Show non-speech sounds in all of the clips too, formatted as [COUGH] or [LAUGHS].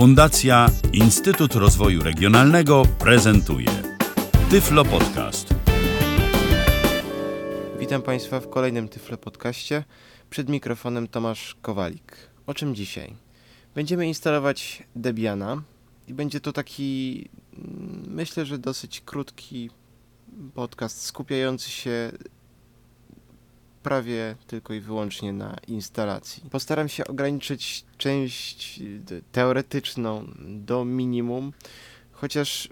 Fundacja Instytut Rozwoju Regionalnego prezentuje Tyflo Podcast. Witam Państwa w kolejnym Tyflo Podcaście. Przed mikrofonem Tomasz Kowalik. O czym dzisiaj? Będziemy instalować Debiana i będzie to taki, mm, myślę, że dosyć krótki podcast skupiający się prawie tylko i wyłącznie na instalacji. Postaram się ograniczyć część teoretyczną do minimum, chociaż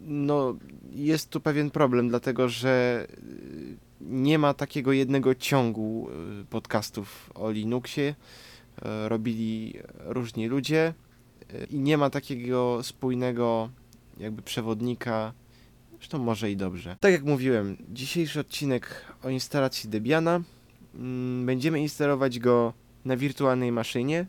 no, jest tu pewien problem, dlatego że y, nie ma takiego jednego ciągu y, podcastów o Linuxie. Y, robili różni ludzie i nie ma takiego spójnego jakby przewodnika Zresztą może i dobrze. Tak jak mówiłem, dzisiejszy odcinek o instalacji Debiana. Mm, będziemy instalować go na wirtualnej maszynie.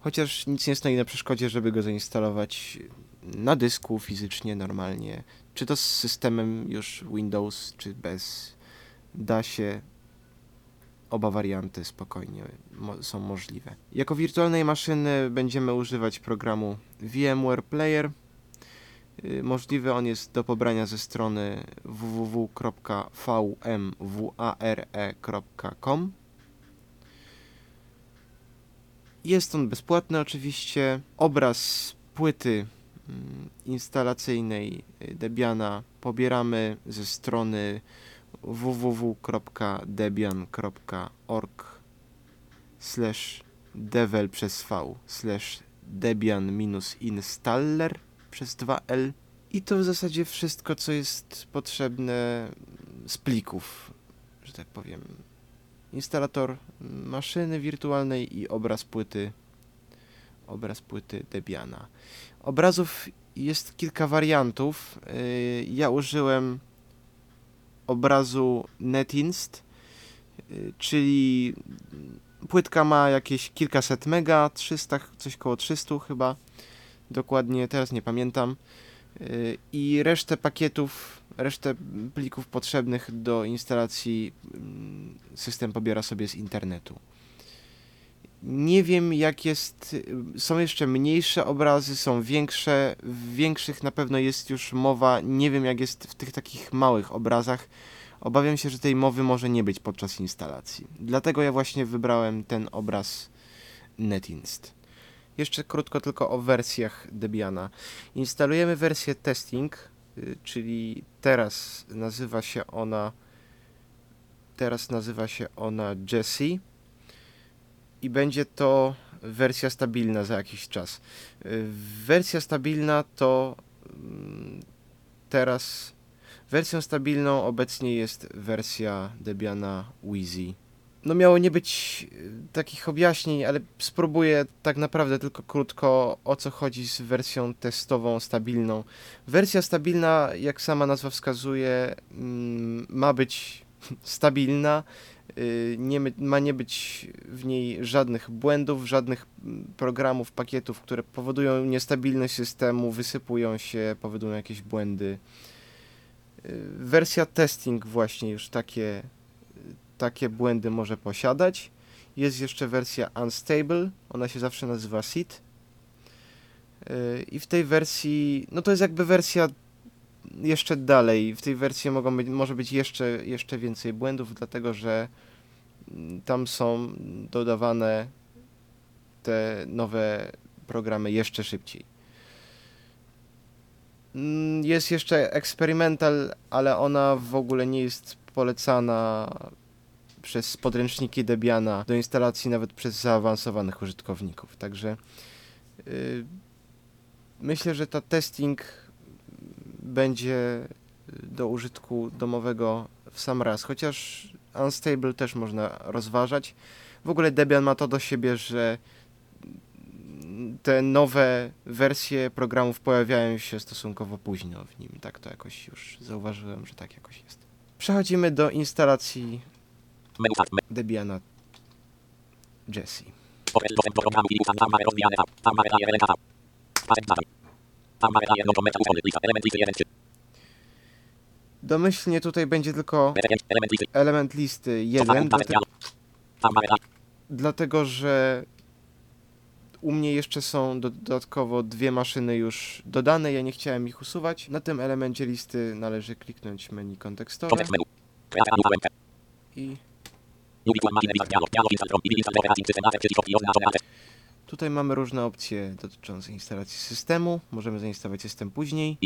Chociaż nic nie stoi na przeszkodzie, żeby go zainstalować na dysku fizycznie, normalnie. Czy to z systemem już Windows, czy bez. Da się. Oba warianty spokojnie mo są możliwe. Jako wirtualnej maszyny będziemy używać programu VMware Player możliwy on jest do pobrania ze strony www.vmware.com. Jest on bezpłatny oczywiście. Obraz płyty mm, instalacyjnej Debiana pobieramy ze strony www.debian.org slash devel przez v slash debian-installer przez 2L. I to w zasadzie wszystko, co jest potrzebne z plików, że tak powiem. Instalator maszyny wirtualnej i obraz płyty, obraz płyty Debiana. Obrazów jest kilka wariantów. Y, ja użyłem obrazu NetInst, y, czyli płytka ma jakieś kilkaset mega, 300, coś koło 300 chyba dokładnie teraz nie pamiętam. Y, I resztę pakietów, resztę plików potrzebnych do instalacji mm, system pobiera sobie z internetu. Nie wiem jak jest, y, są jeszcze mniejsze obrazy, są większe, w większych na pewno jest już mowa, nie wiem jak jest w tych takich małych obrazach. Obawiam się, że tej mowy może nie być podczas instalacji. Dlatego ja właśnie wybrałem ten obraz NetInst. Jeszcze krótko tylko o wersjach Debiana. Instalujemy wersję testing, y, czyli teraz nazywa się ona teraz nazywa się ona Jessie i będzie to wersja stabilna za jakiś czas. Y, wersja stabilna to mm, teraz wersją stabilną obecnie jest wersja Debiana Wheezy no miało nie być y, takich objaśnień, ale spróbuję tak naprawdę tylko krótko o co chodzi z wersją testową stabilną. Wersja stabilna, jak sama nazwa wskazuje, mm, ma być [LAUGHS] stabilna, y, nie, ma nie być w niej żadnych błędów, żadnych mm, programów, pakietów, które powodują niestabilność systemu, wysypują się, powodują jakieś błędy. Y, wersja testing właśnie już takie takie błędy może posiadać. Jest jeszcze wersja Unstable, ona się zawsze nazywa SID. Yy, I w tej wersji, no to jest jakby wersja jeszcze dalej. W tej wersji mogą być, może być jeszcze, jeszcze więcej błędów, dlatego że mm, tam są dodawane te nowe programy jeszcze szybciej. Mm, jest jeszcze Experimental, ale ona w ogóle nie jest polecana przez podręczniki Debiana do instalacji nawet przez zaawansowanych użytkowników. Także yy, myślę, że ta testing będzie do użytku domowego w sam raz, chociaż Unstable też można rozważać. W ogóle Debian ma to do siebie, że te nowe wersje programów pojawiają się stosunkowo późno w nim. Tak to jakoś już zauważyłem, że tak jakoś jest. Przechodzimy do instalacji Debiana Jesse. Domyślnie tutaj będzie tylko element listy 1, dlatego, dlatego że U mnie jeszcze są dodatkowo dwie maszyny już dodane, ja nie chciałem ich usuwać. Na tym elemencie listy należy kliknąć menu kontekstowe i tutaj mamy różne opcje dotyczące instalacji systemu. Możemy zainstalować system później.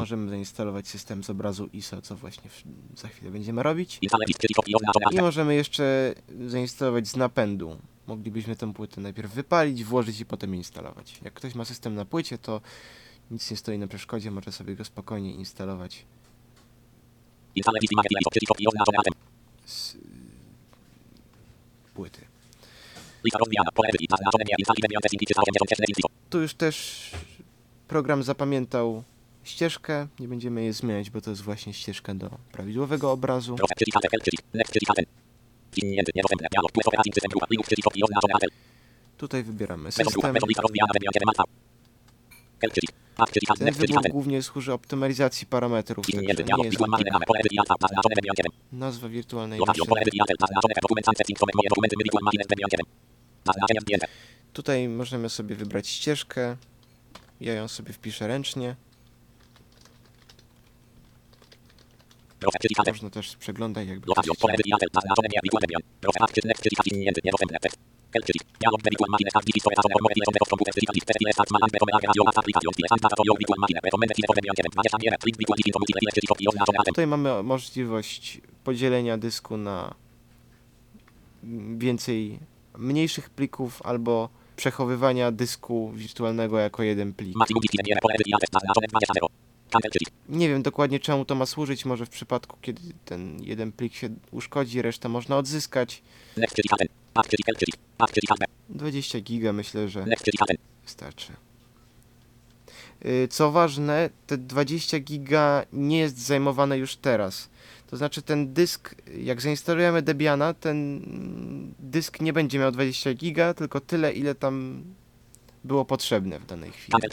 Możemy zainstalować system z obrazu ISO, co właśnie za chwilę będziemy robić. I możemy jeszcze zainstalować z napędu. Moglibyśmy tę płytę najpierw wypalić, włożyć i potem instalować. Jak ktoś ma system na płycie, to nic nie stoi na przeszkodzie, może sobie go spokojnie instalować Z y, płyty. Lista rozwijana. Pole edycji. Zaznaczone nie. Install Event Sync 386 ISO. Tu już też program zapamiętał ścieżkę. Nie będziemy jej zmieniać, bo to jest właśnie ścieżka do prawidłowego obrazu. Tutaj wybieramy system. Bezon lista rozwijana. Web 1 Alfa. Kel. Przycisk. Add. Przycisk asset. Ten wybór głównie służy optymalizacji parametrów, nie jest Wikłan Machine dotyka. Pole edycji Alfa. Zaznaczone web 1. Nazwa wirtualnej Lokacjon. Pole maszyny. edycji asset. Zaznaczone. Dokument Sunset Sync. Moje dokumenty. Wikłan Machine web 1. Zaznaczenia zdjęte. Tutaj możemy sobie wybrać ścieżkę. Ja ją sobie wpiszę ręcznie. Można też przeglądać jakby ktoś Lokacjon. chciał. Pole edycji asset. Zaznaczone nie. Wikłan web 1. Proces. Add. Przycisk. Przycisk. Zwinięty. Niedostępne. Tekst. Kel. Przycisk. Dialog. Wikłan Machine. Start. Wiki. Story. Zaznaczone. Moje liczone. Komputer. Przycisk. List. Test. Start. Malang. Beto. Melag. Radio. Aplikacjon. Stile. Santa. To. Wikłan Machine. Recommended. Web 1. 20. Nie. Link. Wikłan. Link. Info. Multiplex. Przycisk. Opcji. Oznaczone. Asset. Tutaj mamy możliwość podzielenia dysku na więcej mniejszych plików albo przechowywania dysku wirtualnego jako jeden plik. Maximum disk. Nie. Pole edycji asset. Zaznaczone. 20. 0. Cancel. Przycisk. Nie wiem dokładnie czemu to ma służyć, może w przypadku kiedy ten jeden plik się uszkodzi, resztę można odzyskać. Next. Przycisk. Asset. Add. Przycisk. Kel. Przycisk. Add. Przycisk. Asset. 20 giga myślę, że wystarczy. Y, Co ważne, te 20 giga nie jest zajmowane już teraz. To znaczy ten dysk, jak zainstalujemy Debiana, ten dysk nie będzie miał 20 giga, tylko tyle, ile tam było potrzebne w danej chwili. Cancel.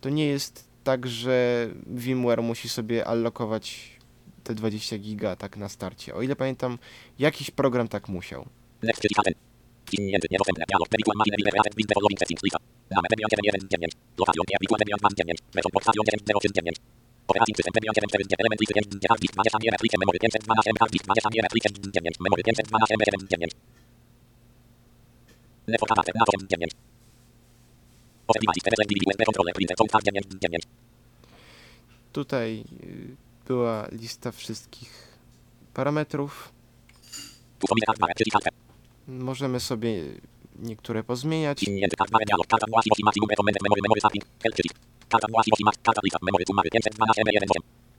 To nie jest tak, że VMware musi sobie allokować te 20 giga tak na starcie. O ile pamiętam, jakiś program tak musiał. Next. Przycisk. Asset. Zwinięty. Niedostępne. Dialog. Wikłan Machine. Web 1. Link. Developing Settings. Lista. Damy. Web 1. 1. 9. Lokacjon. Nie. Wikłan. Web 1. 9. Bezon. Podstawion 10. 0. 9. Operating System. 1. 4. Element listy 5. Hard disk. 20. Nie. Plikiem. Memory 512 MB. Hard disk. 20. Nie. Plikiem. 9. Memory 512 MB. 9. Network adapter. Na 9. Open device. TTL. DVD. USB controller. Printer. Sound 9. 9. Tutaj y, była lista wszystkich parametrów. Tu są. Możemy sobie niektóre pozmieniać. Zwinięty. Hardware. Dialog. Karta właściwości maksimum. Recommended. Memory. Memory setting. Kel. Przycisk. Karta właściwości max. Karta lista. Memory. Tu mamy 512 MB. 1.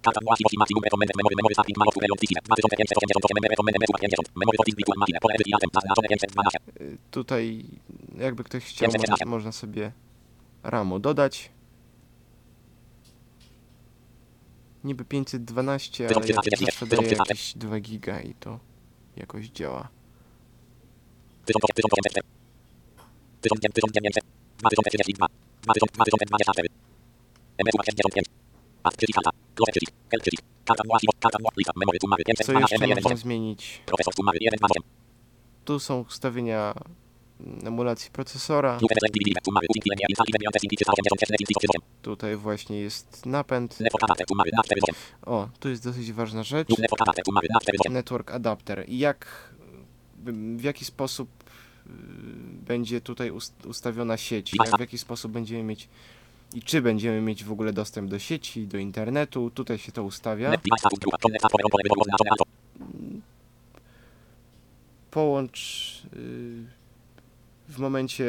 Karta właściwości maksimum. Recommended. Memory. Memory setting. Mało wkleją CC. 2588 MB. Recommended. Network 50. Memory. Focus. Wikłan Machine. Pole edycji. Atem. Zaznaczone 512. Tutaj, jakby ktoś chciał, mo- 516. można sobie RAMu dodać. Niby 512, ale ja 1340, zawsze daję 1340. jakieś 2 giga i to jakoś działa. Co 512 jeszcze MB. można 1. zmienić? Tu mamy 128. Tu są ustawienia mm, emulacji procesora. Tu FSL DVD. Tu mamy Uting Linear Install Event Sync 386 338. Tutaj właśnie jest napęd. Network adapter. Tu mamy NAV 48. O, tu jest dosyć ważna rzecz. Network adapter. Tu mamy NAV 48. Network adapter. I jak, w jaki sposób y, będzie tutaj ust- ustawiona sieć? W jaki sposób będziemy mieć i czy będziemy mieć w ogóle dostęp do sieci, do internetu? Tutaj się to ustawia. Połącz y, w momencie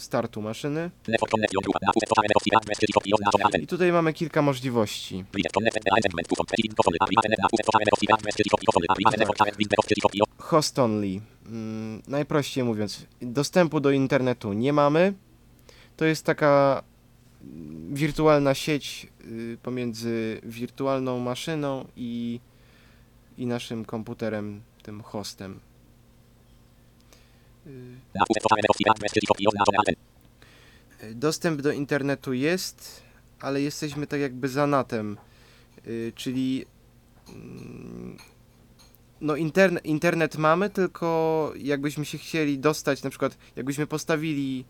startu maszyny. I tutaj mamy kilka możliwości. Host only. Mm, najprościej mówiąc, dostępu do internetu nie mamy. To jest taka mm, wirtualna sieć y, pomiędzy wirtualną maszyną i, i naszym komputerem, tym hostem. Y, Na USS Fire Office Address przycisk opcji oznaczone alten. Dostęp do internetu jest, ale jesteśmy tak jakby za natem, y, czyli mm, no interne, internet mamy, tylko jakbyśmy się chcieli dostać, na przykład jakbyśmy postawili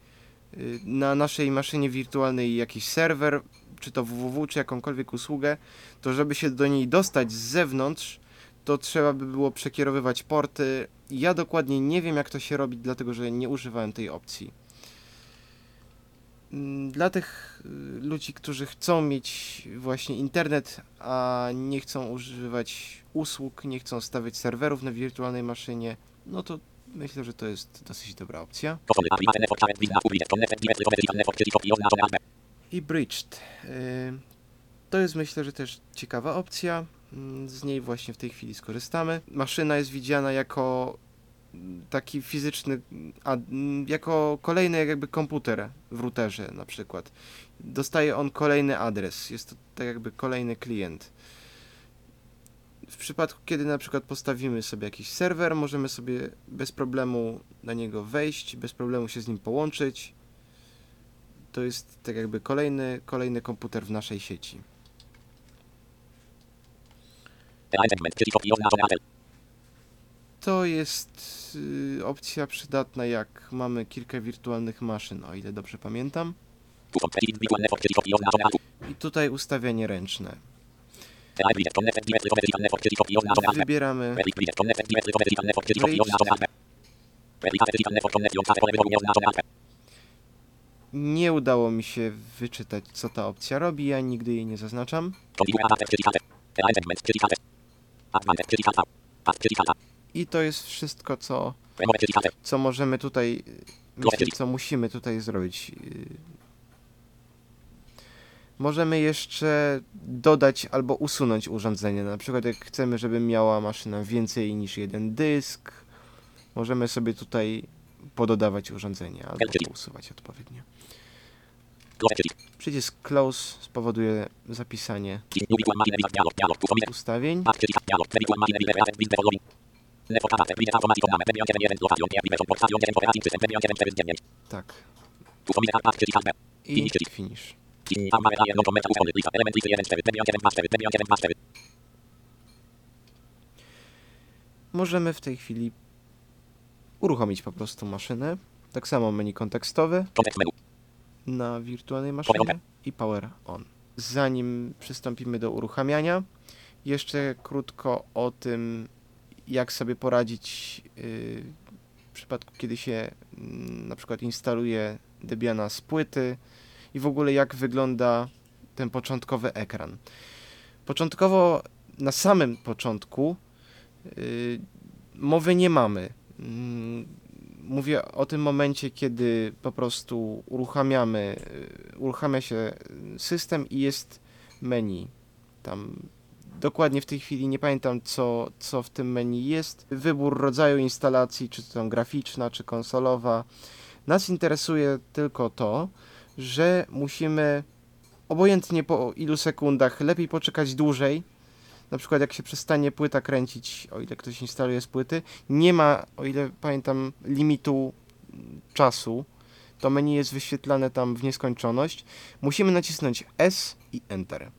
y, na naszej maszynie wirtualnej jakiś serwer, czy to www, czy jakąkolwiek usługę, to żeby się do niej dostać z zewnątrz, to trzeba by było przekierowywać porty. Ja dokładnie nie wiem, jak to się robi, dlatego że nie używałem tej opcji. Mm, Dla tych y, ludzi, którzy chcą mieć właśnie internet, a nie chcą używać usług, nie chcą stawiać serwerów na wirtualnej maszynie, no to myślę, że to jest dosyć dobra opcja. I Bridged. y, To jest myślę, że też ciekawa opcja. Mm, Z niej właśnie w tej chwili skorzystamy. Maszyna jest widziana jako mm, taki fizyczny, a, mm, jako kolejny jakby komputer w routerze na przykład. Dostaje on kolejny adres. Jest to tak jakby kolejny klient. W przypadku, kiedy na przykład postawimy sobie jakiś serwer, możemy sobie bez problemu na niego wejść, bez problemu się z nim połączyć to jest tak jakby kolejny, kolejny komputer w naszej sieci. To jest y, opcja przydatna jak mamy kilka wirtualnych maszyn, o ile dobrze pamiętam. I tutaj ustawianie ręczne. Wybieramy. Nie udało mi się wyczytać, co ta opcja robi, ja nigdy jej nie zaznaczam. I to jest wszystko, co, co możemy tutaj, myślę, co musimy tutaj zrobić. Możemy jeszcze dodać albo usunąć urządzenie. Na przykład jak chcemy, żeby miała maszyna więcej niż jeden dysk, możemy sobie tutaj pododawać urządzenie albo usuwać odpowiednio. Przycisk close spowoduje zapisanie ustawień. Path przeciwko dialog. Virtual machine wizard asset build the following. Network adapter bridge automatic on name. Debian 1 location. Nie application portation 9 operating system. Debian 749. Tak. I Finish przeciw. finish. Tam mamy jedną komentarz usuwany. Lista. Element listy 1 4. Debian 7 2 4. Debian 7 2 4. Możemy w tej chwili uruchomić po prostu maszynę. Tak samo menu kontekstowe Kontekst menu. Na wirtualnej maszynie i power on. Zanim przystąpimy do uruchamiania, jeszcze krótko o tym, jak sobie poradzić yy, w przypadku, kiedy się mm, na przykład instaluje Debiana z płyty i w ogóle jak wygląda ten początkowy ekran. Początkowo, na samym początku, yy, mowy nie mamy. Mówię o tym momencie, kiedy po prostu uruchamiamy, yy, uruchamia się system i jest menu. Tam dokładnie w tej chwili nie pamiętam, co, co w tym menu jest. Wybór rodzaju instalacji, czy to tam graficzna, czy konsolowa. Nas interesuje tylko to, że musimy obojętnie po ilu sekundach, lepiej poczekać dłużej. Na przykład jak się przestanie płyta kręcić, o ile ktoś instaluje z płyty, nie ma, o ile pamiętam, limitu czasu. To menu jest wyświetlane tam w nieskończoność. Musimy nacisnąć S i Enter.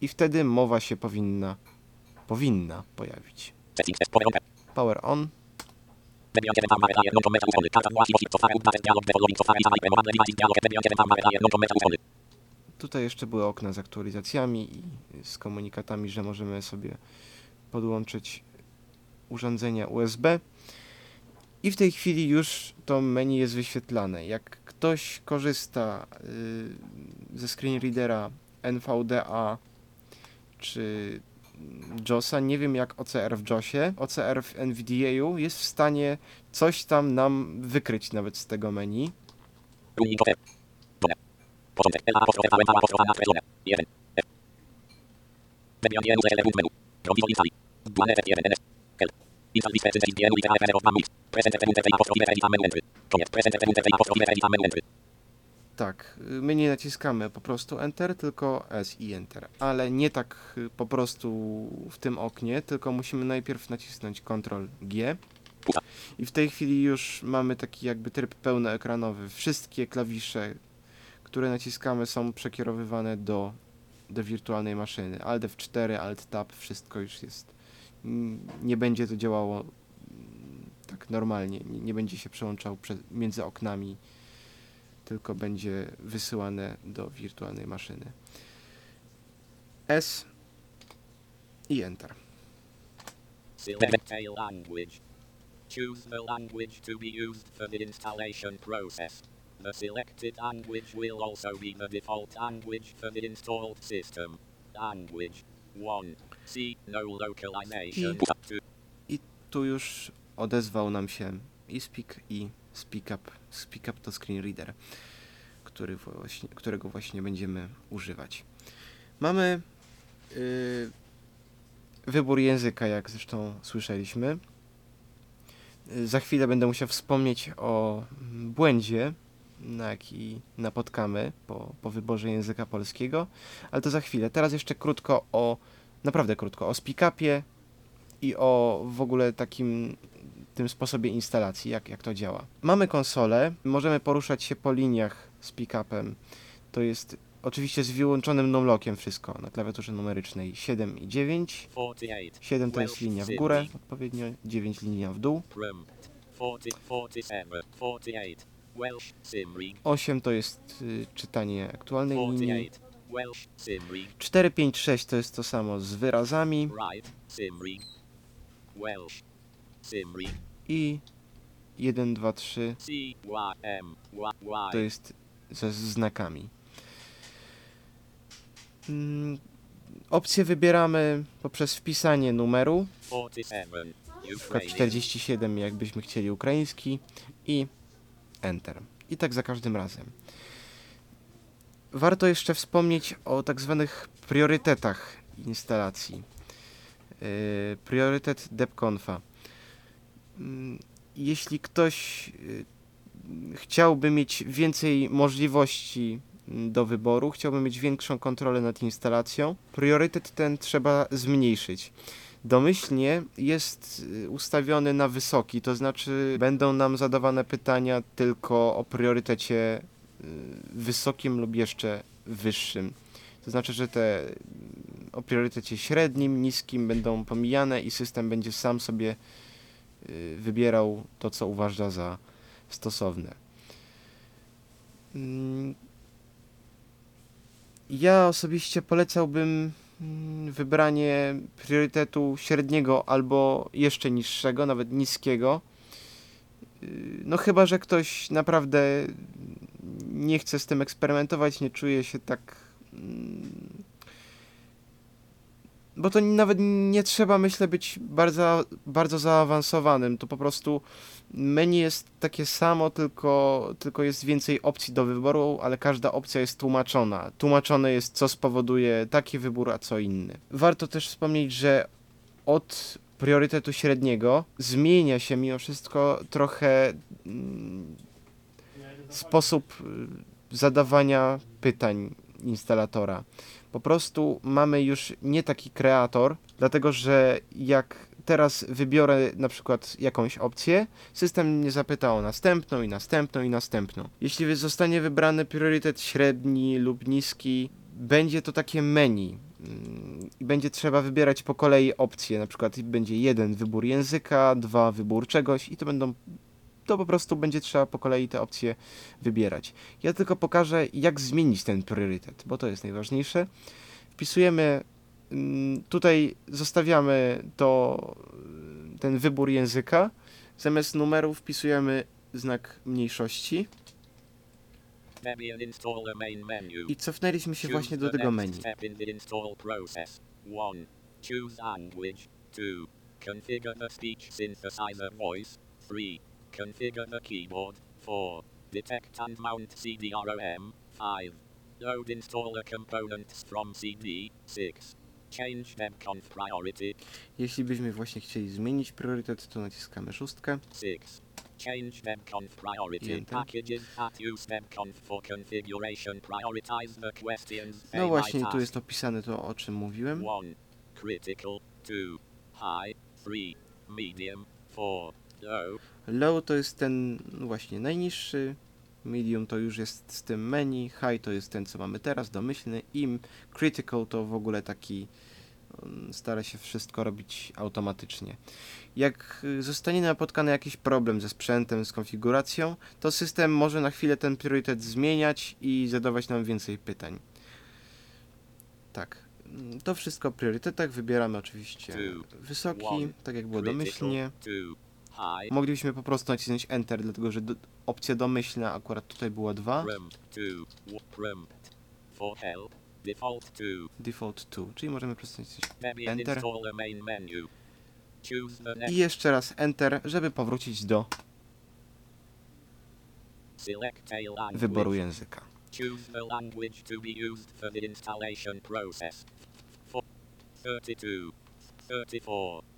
I wtedy mowa się powinna, powinna pojawić. Power on. Tutaj jeszcze były okna z aktualizacjami i z komunikatami, że możemy sobie podłączyć urządzenia USB. I w tej chwili już to menu jest wyświetlane. Jak ktoś korzysta y, ze screen readera NVDA czy JOSa, nie wiem jak OCR w JOSie, OCR w NVDA jest w stanie coś tam nam wykryć nawet z tego menu. Początek. L apostrof V L apostrof na skreślone. 1. F. 1 user element menu. Provision install. Dual effect 1 NF. L. Install this present DN with AFR of mix. Present premunte apostrof edit menu entry. Koniec. Present premunte apostrof edit menu entry. Tak, my nie naciskamy po prostu Enter, tylko S i Enter. Ale nie tak y, po prostu w tym oknie, tylko musimy najpierw nacisnąć Ctrl G. I w tej chwili już mamy taki jakby tryb pełnoekranowy. Wszystkie klawisze, które naciskamy są przekierowywane do, do wirtualnej maszyny. Alt F4, Alt Tab, wszystko już jest nie będzie to działało mm, tak normalnie, nie, nie będzie się przełączał przed, między oknami, tylko będzie wysyłane do wirtualnej maszyny. S i Enter. Select a language. Choose the language to be used for the installation process. The selected language will also be the default language for the installed system. Language 1. C. No localization. I- 2. Tu już odezwał nam się i Speak i Speak Up. Speak Up to Screen Reader, który właśnie, którego właśnie będziemy używać. Mamy y, wybór języka, jak zresztą słyszeliśmy. Y, Za chwilę będę musiał wspomnieć o błędzie, na jaki napotkamy po, po wyborze języka polskiego, ale to za chwilę. Teraz jeszcze krótko o, naprawdę krótko, o speak-upie i o w ogóle takim tym sposobie instalacji, jak, jak to działa. Mamy konsolę, możemy poruszać się po liniach z pick-upem. To jest oczywiście z wyłączonym numlockiem wszystko na klawiaturze numerycznej 7 i 9. 48. 7 to jest linia w górę odpowiednio, 9 linia w dół. Prompt 40, 47, 48. Welsh Simrig 8 to jest y, czytanie aktualnej linii. 48. Welsh Simrig 4, 5, 6 to jest to samo z wyrazami. I 1, 2, 3 C Y M Y to jest ze znakami. Mm, Opcje wybieramy poprzez wpisanie numeru, 47 na przykład Ukrainian 47 jakbyśmy chcieli ukraiński. I Enter. I tak za każdym razem. Warto jeszcze wspomnieć o tak zwanych priorytetach instalacji. Yy, priorytet depconfa. Mm, Jeśli ktoś yy, chciałby mieć więcej możliwości mm, do wyboru, chciałby mieć większą kontrolę nad instalacją, priorytet ten trzeba zmniejszyć. Domyślnie jest y, ustawiony na wysoki, to znaczy będą nam zadawane pytania tylko o priorytecie y, wysokim lub jeszcze wyższym. To znaczy, że te o priorytecie średnim, niskim będą pomijane i system będzie sam sobie y, wybierał to, co uważa za stosowne. Mm, Ja osobiście polecałbym wybranie priorytetu średniego albo jeszcze niższego, nawet niskiego. Yy, No chyba, że ktoś naprawdę nie chce z tym eksperymentować, nie czuje się tak. Bo to nawet nie trzeba, myślę, być bardzo, bardzo zaawansowanym. To po prostu menu jest takie samo, tylko, tylko jest więcej opcji do wyboru, ale każda opcja jest tłumaczona. Tłumaczone jest, co spowoduje taki wybór, a co inny. Warto też wspomnieć, że od priorytetu średniego zmienia się mimo wszystko trochę mm, sposób y, zadawania pytań instalatora. Po prostu mamy już nie taki kreator, dlatego że jak teraz wybiorę na przykład jakąś opcję, system mnie zapyta o następną i następną i następną. Jeśli zostanie wybrany priorytet średni lub niski, będzie to takie menu. mm, będzie trzeba wybierać po kolei opcje. Na przykład będzie jeden wybór języka, dwa wybór czegoś i to będą. To po prostu będzie trzeba po kolei te opcje wybierać. Ja tylko pokażę, jak zmienić ten priorytet, bo to jest najważniejsze. Wpisujemy mm, tutaj zostawiamy to, ten wybór języka. Zamiast numeru wpisujemy znak mniejszości i cofnęliśmy się właśnie do tego menu. Step in the install process. 1. Choose language. 2. Configure the speech synthesizer voice. 3. Configure the keyboard. 4. Detect and mount CD-ROM. 5. Load installer components from CD. 6. Change debconf priority. Jeśli byśmy właśnie chcieli zmienić priorytet, to naciskamy szóstkę. 6. Change debconf priority. Enter. Packages that use debconf for configuration prioritize the questions No właśnie, tu jest opisane to, o czym mówiłem. 1. Critical. 2. High. 3. Medium. 4. Low. To jest ten no właśnie najniższy, medium to już jest z tym menu, high to jest ten, co mamy teraz, domyślny, im critical to w ogóle taki stara się wszystko robić automatycznie. Jak y, zostanie napotkany jakiś problem ze sprzętem, z konfiguracją, to system może na chwilę ten priorytet zmieniać i zadawać nam więcej pytań. Tak. Mm, To wszystko o priorytetach. Wybieramy oczywiście wysoki, tak jak było domyślnie. Moglibyśmy po prostu nacisnąć Enter, dlatego że do, opcja domyślna akurat tutaj była 2, Rem. Two. w- Rem. For help. Default two. default 2, czyli możemy po prostu nacisnąć Enter. i jeszcze raz Enter, żeby powrócić do wyboru języka. Choose the language to be used for the installation process. For 32. 34.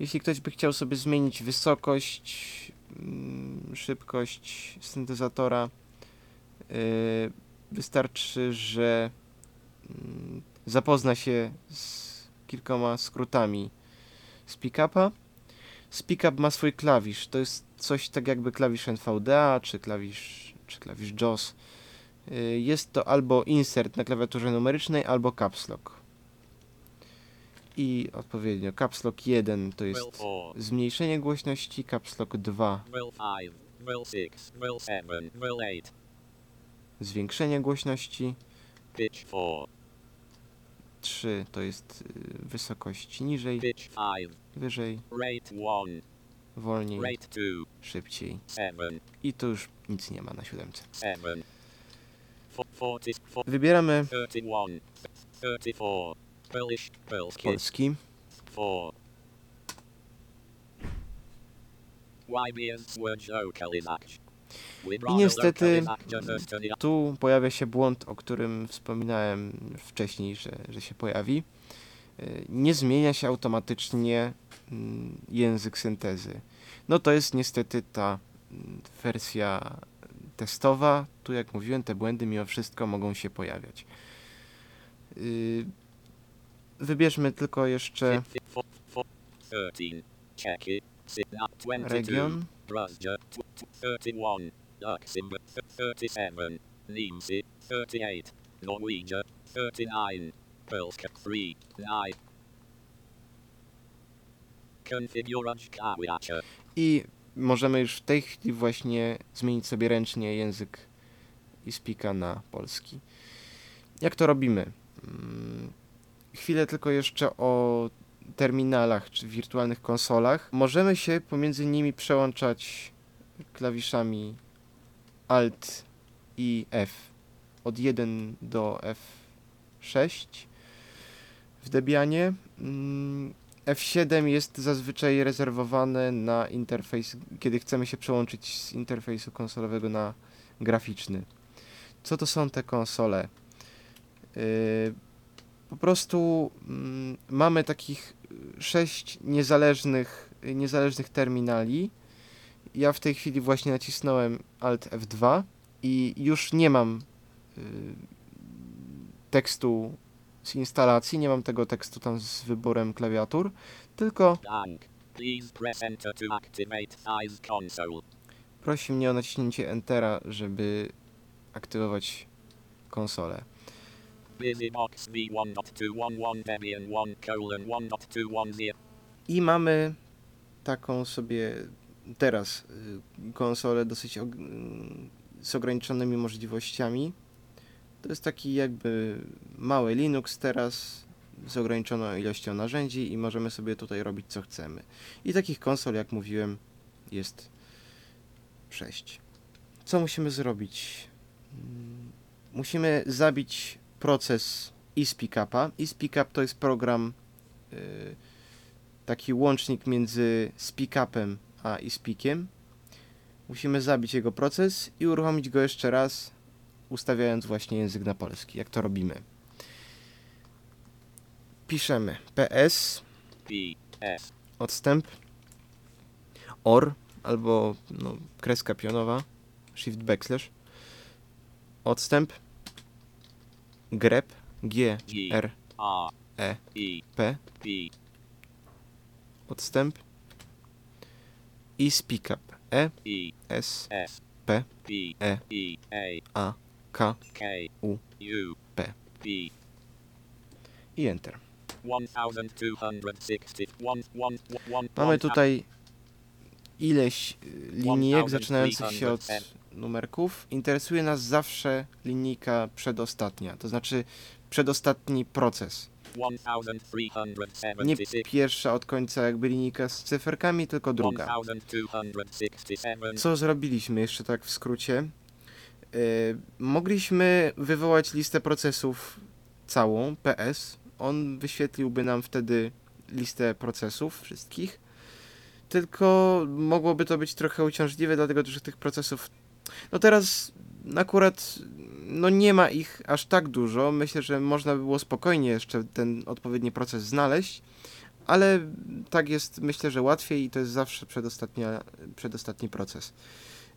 Jeśli ktoś by chciał sobie zmienić wysokość, mm, szybkość syntezatora, yy, wystarczy, że mm, zapozna się z kilkoma skrótami z pickupa. Z pickup ma swój klawisz. To jest coś tak jakby klawisz NVDA czy klawisz, czy klawisz JAWS. Yy, Jest to albo insert na klawiaturze numerycznej, albo caps lock. I odpowiednio caps lock 1 to jest 4. zmniejszenie głośności, caps lock 2 Rel 5. Rel 6. Rel 7. Rel 8. zwiększenie głośności, Pitch 4. 3 to jest y, wysokość niżej, Pitch 5. wyżej, Rate 1. wolniej, Rate 2. szybciej. 7. I tu już nic nie ma na siódemce. 7. Fo- 44. Wybieramy 31. 34. Polski. polski. 4. YBS word localization. I niestety tu pojawia się błąd, o którym wspominałem wcześniej, że, że się pojawi. Y, Nie zmienia się automatycznie mm, język syntezy. No to jest niestety ta mm, wersja testowa. Tu jak mówiłem, te błędy mimo wszystko mogą się pojawiać. Wybierzmy tylko jeszcze 13. Check it. Sidnap 22. region. Bruzja. 31. Luxembourg. 37. Niemcy. 38. Norwegia. 39. Polska. 3. 9. Konfiguracz klawiatur. I możemy już w tej chwili właśnie zmienić sobie ręcznie język i spika na polski. Jak to robimy? Chwilę tylko jeszcze o terminalach czy wirtualnych konsolach. Możemy się pomiędzy nimi przełączać klawiszami Alt i F od 1 do F6 w Debianie. Mm, F7 jest zazwyczaj rezerwowane na interfejs, kiedy chcemy się przełączyć z interfejsu konsolowego na graficzny. Co to są te konsole? Yy, po prostu mm, mamy takich y, sześć niezależnych, y, niezależnych terminali. Ja w tej chwili właśnie nacisnąłem Alt F2 i już nie mam y, tekstu z instalacji, nie mam tego tekstu tam z wyborem klawiatur, tylko prosi mnie o naciśnięcie Entera, żeby aktywować konsolę. BusyBox V1.211 Debian 1 colon 1.210. I mamy taką sobie teraz y, konsolę dosyć og- y, z ograniczonymi możliwościami. To jest taki jakby mały Linux teraz z ograniczoną ilością narzędzi i możemy sobie tutaj robić co chcemy. I takich konsol, jak mówiłem, jest 6. Co musimy zrobić? Mm, Musimy zabić proces eSpeakupa. eSpeakup to jest program y, taki łącznik między speakupem a eSpeakiem. Musimy zabić jego proces i uruchomić go jeszcze raz, ustawiając właśnie język na polski. Jak to robimy? Piszemy ps P S odstęp or albo no, kreska pionowa shift backslash odstęp grep g r e p. Odstęp. I speakup e E s P E A k U P. P. I enter. Mamy tutaj ileś linijek zaczynających się od numerków. Interesuje nas zawsze linijka przedostatnia, to znaczy przedostatni proces. Nie pierwsza od końca jakby linijka z cyferkami, tylko druga. Co zrobiliśmy jeszcze tak w skrócie? Yy, mogliśmy wywołać listę procesów całą, PS. On wyświetliłby nam wtedy listę procesów wszystkich. Tylko mogłoby to być trochę uciążliwe, dlatego że tych procesów. No teraz akurat no nie ma ich aż tak dużo. Myślę, że można by było spokojnie jeszcze ten odpowiedni proces znaleźć, ale tak jest myślę, że łatwiej i to jest zawsze przedostatnia, przedostatni proces.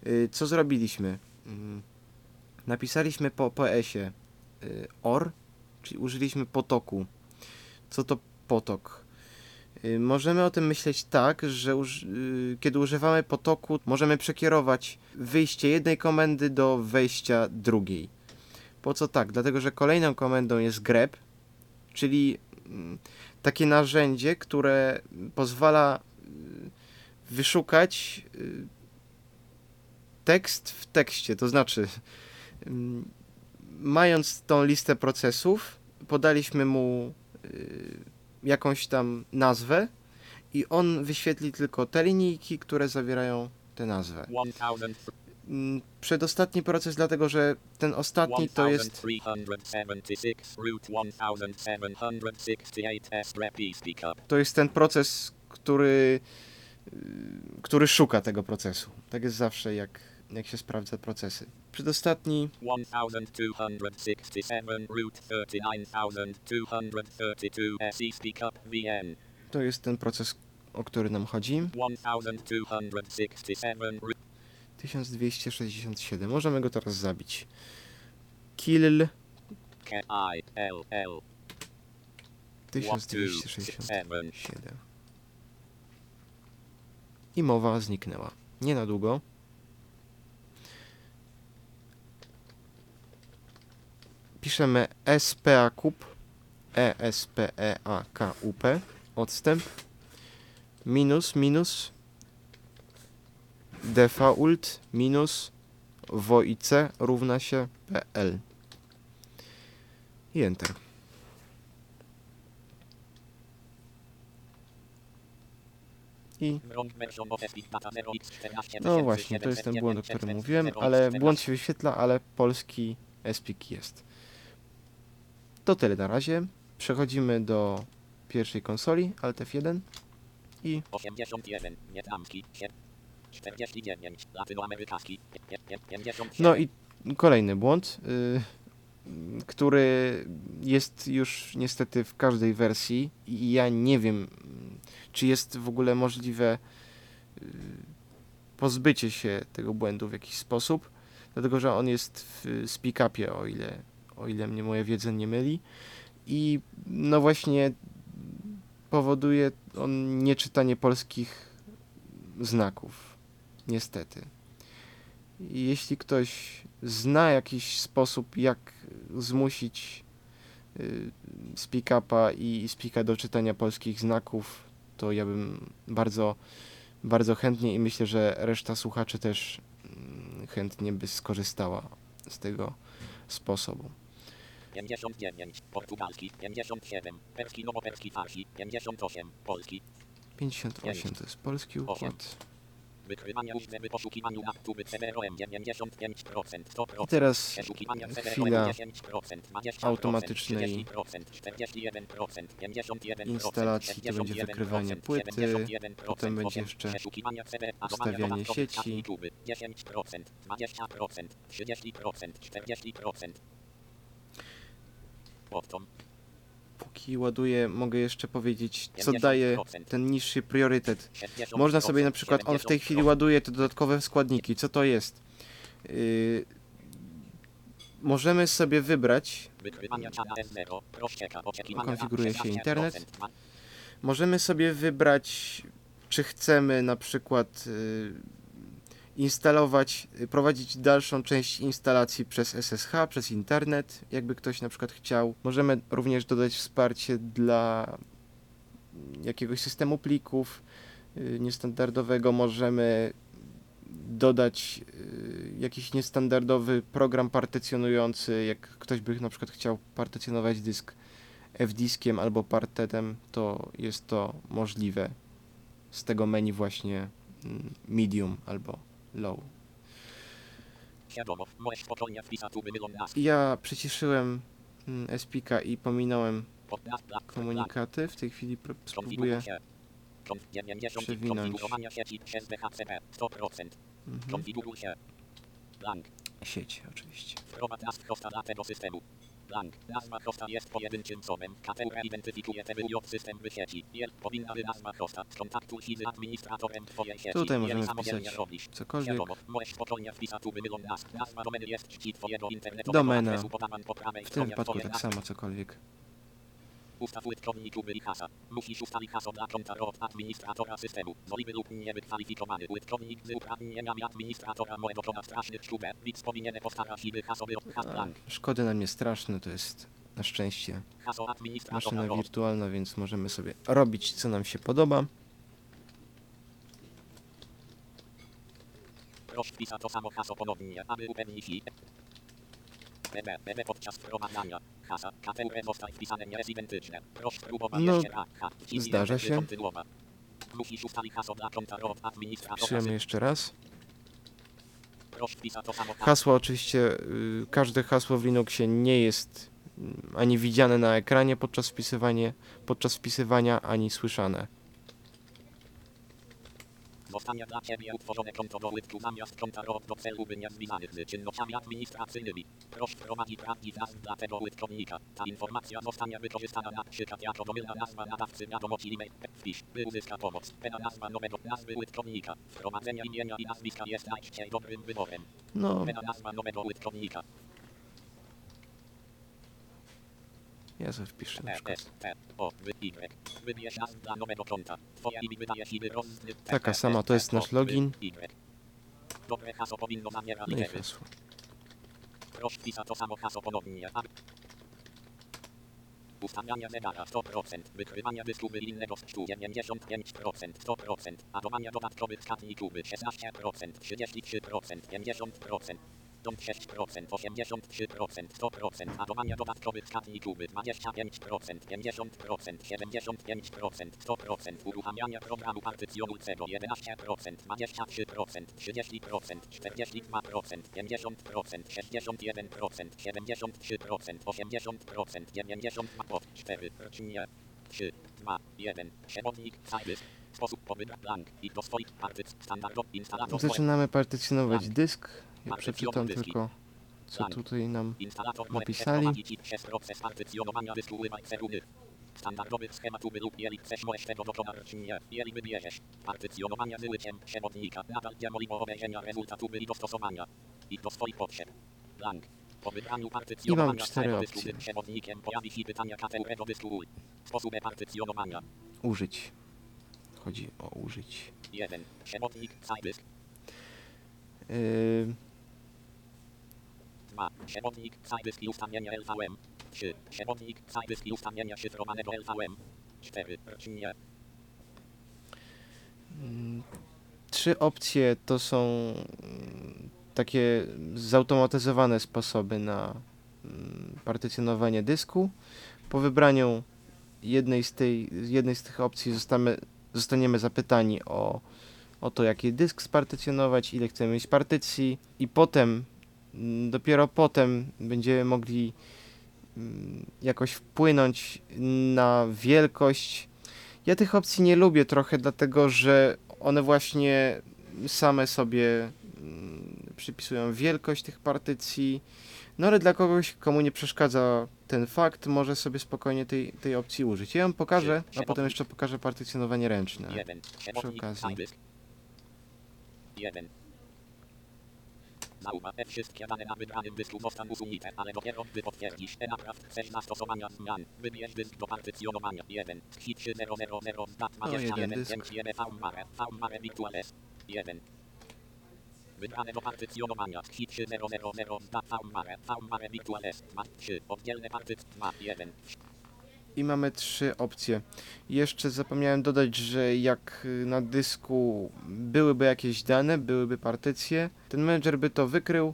Yy, Co zrobiliśmy? Mm, Napisaliśmy po PS-ie yy, OR, czyli użyliśmy potoku. Co to potok? Yy, Możemy o tym myśleć tak, że yy, kiedy używamy potoku, możemy przekierować wyjście jednej komendy do wejścia drugiej. Po co tak? Dlatego, że kolejną komendą jest grep, czyli mm, takie narzędzie, które pozwala y, wyszukać y, tekst w tekście. To znaczy, ym, mając tą listę procesów, podaliśmy mu y, jakąś tam nazwę i on wyświetli tylko te linijki, które zawierają tę nazwę. Mm, Przedostatni proces, dlatego że ten ostatni to jest 1376 root 1768 S repeat speak up. to jest ten proces, który, y, który szuka tego procesu. Tak jest zawsze, jak, jak się sprawdza procesy. Przedostatni 1267 root 39232 SE speak up VN. to jest ten proces, o który nam chodzi. 1267 root 1267. Możemy go teraz zabić. Kill K I L L 1267. I mowa zniknęła. Nie na długo. Piszemy SPA kup E odstęp minus minus default minus voice równa się pl i enter. I Wrong version of speak data 0x14 no właśnie, to jest ten błąd, o którym mówiłem, ale błąd się wyświetla, ale polski SPIK jest. To tyle na razie. Przechodzimy do pierwszej konsoli, Alt F1 i 81 wietnamski 49 latynoamerykański 57 no i kolejny błąd, y, który jest już niestety w każdej wersji i ja nie wiem, czy jest w ogóle możliwe y, pozbycie się tego błędu w jakiś sposób, dlatego że on jest w speak-upie, o ile, o ile mnie moja wiedza nie myli i no właśnie powoduje on nieczytanie polskich znaków, niestety. Jeśli ktoś zna jakiś sposób, jak zmusić y, speak-upa i speaka do czytania polskich znaków, to ja bym bardzo, bardzo chętnie i myślę, że reszta słuchaczy też mm, chętnie by skorzystała z tego sposobu. 59 portugalski 57 perski nowoperski farsi 58 polski 58 to jest polski układ. wykrywanie liczby poszukiwaniu na tuby CBROM 95% 100% I teraz chwila 10%, 20%, automatycznej 40%, 41%, 51%, instalacji, to będzie wykrywanie 61%, płyty, 71%, potem będzie jeszcze ustawianie sieci. YouTube, 10%, 20%, 30%, 40%. Póki ładuję, mogę jeszcze powiedzieć, co daje ten niższy priorytet. Można sobie na przykład, on w tej chwili ładuje te dodatkowe składniki. Co to jest? Yy, możemy sobie wybrać, Wykrywania czana S0, rozcieka, oczekiwania Konfiguruje się 16%, internet. możemy sobie wybrać, czy chcemy na przykład yy, instalować, y, prowadzić dalszą część instalacji przez SSH, przez internet, jakby ktoś na przykład chciał. Możemy również dodać wsparcie dla jakiegoś systemu plików y, niestandardowego. Możemy dodać y, jakiś niestandardowy program partycjonujący, jak ktoś by na przykład chciał partycjonować dysk F-diskiem albo partetem, to jest to możliwe z tego menu właśnie mm, medium albo low. Ja przyciszyłem mm, SPK i pominąłem komunikaty. W tej chwili pró- spróbuję. Konfiguruj się. Konf 90 przewinąć. konfigurowania sieci przez DHCP 100%. Mhm. Sieć oczywiście. Wprowadź hosta tego systemu. Blank. Nazwa hosta jest pojedynczym słowem. Kategoria identyfikuje system sieci. Powinna by nazwa hosta. Skontaktuj się z administratorem twojej sieci. Tutaj możemy wpisać cokolwiek. Możesz spokojnie wpisać tu wymylą nazw. Nazwa domeny jest czci twojego internetowego Domena. adresu podawan po prawej W tym wypadku tak samo cokolwiek. Ustaw użytkownik i hasa. Musisz ustalić hasło dla konta od administratora systemu. Możliwy lub niewykwalifikowany użytkownik z uprawnieniami administratora może dokonać strasznych sztuczek, więc powinien postarać się, by hasło blank. szkody nam nie straszne, to jest na szczęście maszyna wirtualna, więc możemy sobie robić co nam się podoba. Proszę wpisać to samo hasło ponownie, aby upewnić się. Podczas wprowadzania. Hasa, kategorie zostań wpisane nie jest identyczne. Proszę spróbować No, wciśnij zdarza się. Wpisujemy jeszcze raz. Hasło oczywiście, y, każde hasło w Linuxie nie jest mm, ani widziane na ekranie podczas wpisywania, podczas wpisywania, ani słyszane. Zostanie dla Ciebie utworzone konto do użytku zamiast konta ROP do celu by nie związanych z czynnościami administracyjnymi. Proszę wprowadzić prawdziwy nazw dla tego użytkownika. Ta informacja zostanie wykorzystana na przykład jako domylna nazwa nadawcy wiadomości e-mail. Wpisz, by uzyskać pomoc. Pena nazwa nowego nazwy użytkownika. Wprowadzenie imienia i nazwiska jest najczęściej dobrym wyborem. No, Pena nazwa nowego użytkownika. Ja sobie wpiszę na przykład. Taka sama, to jest nasz login. Dobre hasło powinno zawierać No i hasło. Proszę wpisać to samo hasło ponownie. Ustawiania zegara 100%, wykrywania dysku innego z 95%, 100%, ładowania dodatkowych by 16%, 33%, 50%. Dom 6%, 83%, 100%, ładowania dodatkowych składników by 25%, 50%, 75%, 100%, uruchamiania programu partycjonującego 11%, 23%, 30%, 42%, 50%, 61%, 73%, 80%, 92%, 4, nie, 3, 2, 1, przewodnik, cykl, sposób pobytu blank i do swoich partyc, standardow, instalator, Zaczynamy partycjonować dysk. Ja przeczytam tylko, co tutaj nam napisali. Standardowych schematów lub jeżeli chcesz możesz tego dokonać nie. Jeżeli wybierzesz partycjonowania z użyciem przewodnika, nadal nie możliwe obejrzenia rezultatu i dostosowania i do swoich potrzeb. Blank. Po wybraniu partycjonowania całego dysku z przewodnikiem pojawi się pytania kategorii dysku. Sposób partycjonowania. użyć. Chodzi o użyć. 1. Przewodnik, cydysk. Yy, 2. Przewodnik, cydysk i ustawienia LVM. 3. Przewodnik, cydysk i ustawienia szyfrowanego LVM. 4. Nie. Trzy opcje to są mm, takie zautomatyzowane sposoby na mm, partycjonowanie dysku. Po wybraniu jednej z, tej, jednej z tych opcji zostamy, zostaniemy zapytani o, o to, jaki dysk spartycjonować, ile chcemy mieć partycji i potem, dopiero potem będziemy mogli mm, jakoś wpłynąć na wielkość ja tych opcji nie lubię trochę, dlatego że one właśnie same sobie mm, przypisują wielkość tych partycji. No ale dla kogoś, komu nie przeszkadza ten fakt, może sobie spokojnie tej, tej opcji użyć. Ja ją pokażę, a potem jeszcze pokażę partycjonowanie ręczne. 1. Przewodnik, okazji. 1. Zauważ, że wszystkie dane na wybranym dysku zostaną usunięte, ale dopiero gdy potwierdzisz, że naprawdę chcesz zastosowania zmian. Wybierz dysk do partycjonowania. 1. Hit 3000 zdat No, jeden 21 dysk. 5 VMware, VMware Virtual S. 1. Wybrane do partycjonowania. Ski 3000 zda Faumare. Faumare Virtual S. Ma 3. Oddzielne partyc 2. 1. I mamy trzy opcje. Jeszcze zapomniałem dodać, że jak na dysku byłyby jakieś dane, byłyby partycje, ten menedżer by to wykrył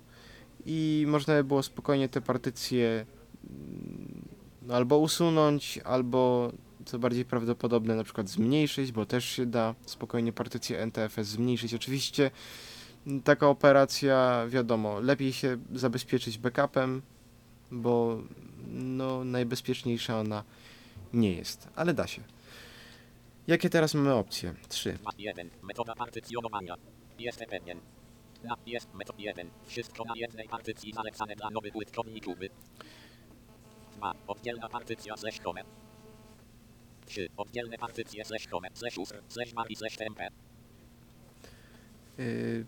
i można by było spokojnie te partycje mm, albo usunąć, albo co bardziej prawdopodobne na przykład zmniejszyć, bo też się da spokojnie partycję NTFS zmniejszyć. Oczywiście m, taka operacja, wiadomo, lepiej się zabezpieczyć backupem, bo no najbezpieczniejsza ona nie jest, ale da się. Jakie teraz mamy opcje? Trzy. 2. 1. Metoda partycjonowania. Jestem pewien. Na jest metod 1. Wszystko na jednej partycji zalecane dla nowych użytkowników. 2. Oddzielna partycja slash home. 3. Oddzielne partycje slash home, slash user, slash mari, slash temp. Yy,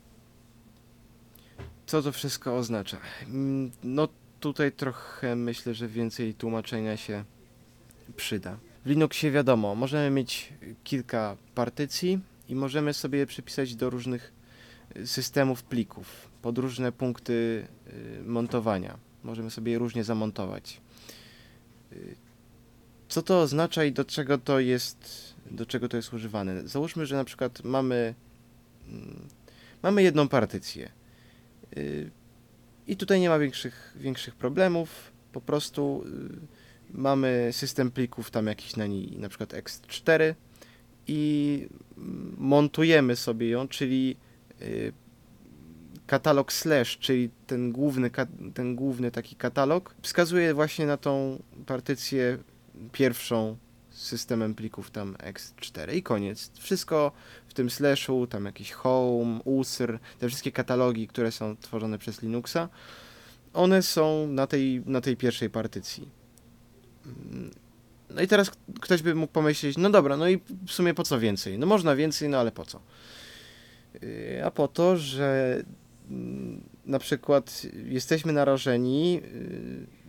Co to wszystko oznacza? Mm, No tutaj trochę myślę, że więcej tłumaczenia się przyda. W Linuxie wiadomo, możemy mieć kilka partycji i możemy sobie je przypisać do różnych y, systemów plików, pod różne punkty y, montowania. Możemy sobie je różnie zamontować. Y, Co to oznacza i do czego to jest, do czego to jest używane? Załóżmy, że na przykład mamy mm, mamy jedną partycję. I tutaj nie ma większych, większych problemów. Po prostu mamy system plików, tam jakiś na niej, na przykład X4 i montujemy sobie ją, czyli y, katalog slash, czyli ten główny, ten główny taki katalog, wskazuje właśnie na tą partycję pierwszą z systemem plików tam X4 i koniec. Wszystko w tym slashu, tam jakiś home, usr, te wszystkie katalogi, które są tworzone przez Linuxa, one są na tej, na tej pierwszej partycji. No i teraz ktoś by mógł pomyśleć, no dobra, no i w sumie po co więcej? No można więcej, no ale po co? Yy, A po to, że mm, na przykład jesteśmy narażeni,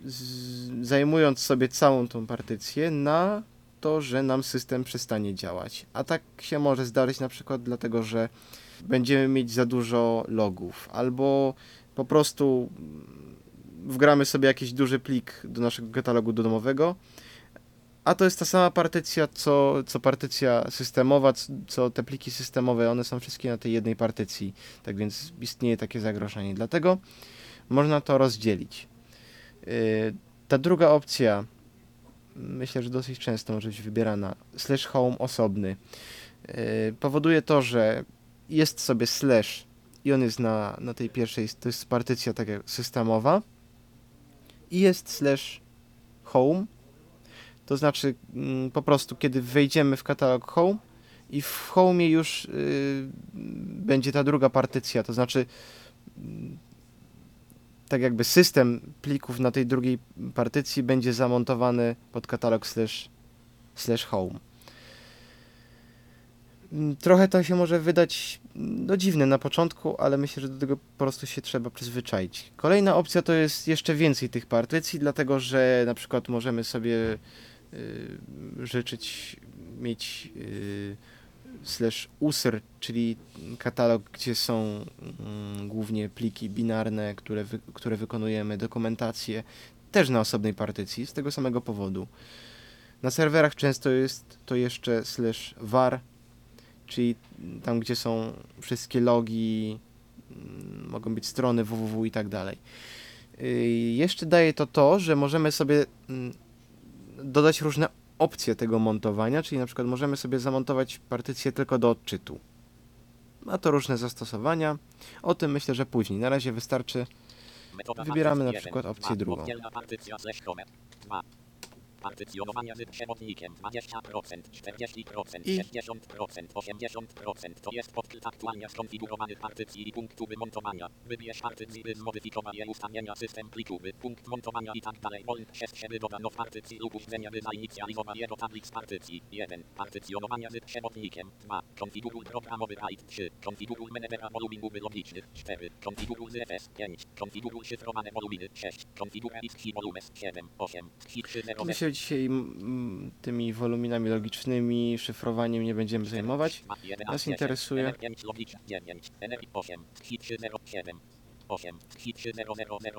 z, zajmując sobie całą tą partycję, na to, że nam system przestanie działać. A tak się może zdarzyć na przykład dlatego, że będziemy mieć za dużo logów, albo po prostu wgramy sobie jakiś duży plik do naszego katalogu domowego, a to jest ta sama partycja, co, co partycja systemowa, co te pliki systemowe, one są wszystkie na tej jednej partycji, tak więc istnieje takie zagrożenie. Dlatego można to rozdzielić. Yy, Ta druga opcja, myślę, że dosyć często może być wybierana, slash home osobny, yy, powoduje to, że jest sobie slash i on jest na, na tej pierwszej, to jest partycja taka systemowa jest slash home, to znaczy mm, po prostu kiedy wejdziemy w katalog home i w home już y, będzie ta druga partycja, to znaczy mm, tak jakby system plików na tej drugiej partycji będzie zamontowany pod katalog slash, slash home. Mm, Trochę to się może wydać no, dziwne na początku, ale myślę, że do tego po prostu się trzeba przyzwyczaić. Kolejna opcja to jest jeszcze więcej tych partycji, dlatego że na przykład możemy sobie y, życzyć mieć y, slash usr, czyli katalog, gdzie są mm, głównie pliki binarne, które, wy, które wykonujemy, dokumentację, też na osobnej partycji, z tego samego powodu. Na serwerach często jest to jeszcze slash var, czyli tam, gdzie są wszystkie logi, mm, mogą być strony www i tak dalej. Y, Jeszcze daje to to, że możemy sobie mm, dodać różne opcje tego montowania, czyli na przykład możemy sobie zamontować partycję tylko do odczytu. Ma to różne zastosowania. O tym myślę, że później. Na razie wystarczy. Wybieramy na przykład opcję drugą. Oddzielna partycja slash home. 2. Partycjonowanie z przewodnikiem 20%, 40%, I- 60%, 80% to jest podkryt aktualnie skonfigurowanych partycji i punktu wymontowania. Wybierz partycji, by zmodyfikować je ustawienia system plikowy, punkt montowania i tak dalej. Przez siebie dodano w partycji lub urzędzenia, by zainicjalizować je do tablic partycji. 1. Partycjonowanie z przewodnikiem. 2. Konfiguruj programowy RAID. 3. Konfiguruj menedżera woluminów logicznych. 4. Konfiguruj ZFS. 5. Konfiguruj szyfrowane woluminy. 6. Konfiguruj XHI volumes. 7. 8. XHI 3.0. My się dzisiaj tymi woluminami logicznymi, szyfrowaniem nie będziemy zajmować. Nas interesuje 5 logiczna 9, 8, 307, 8, 3000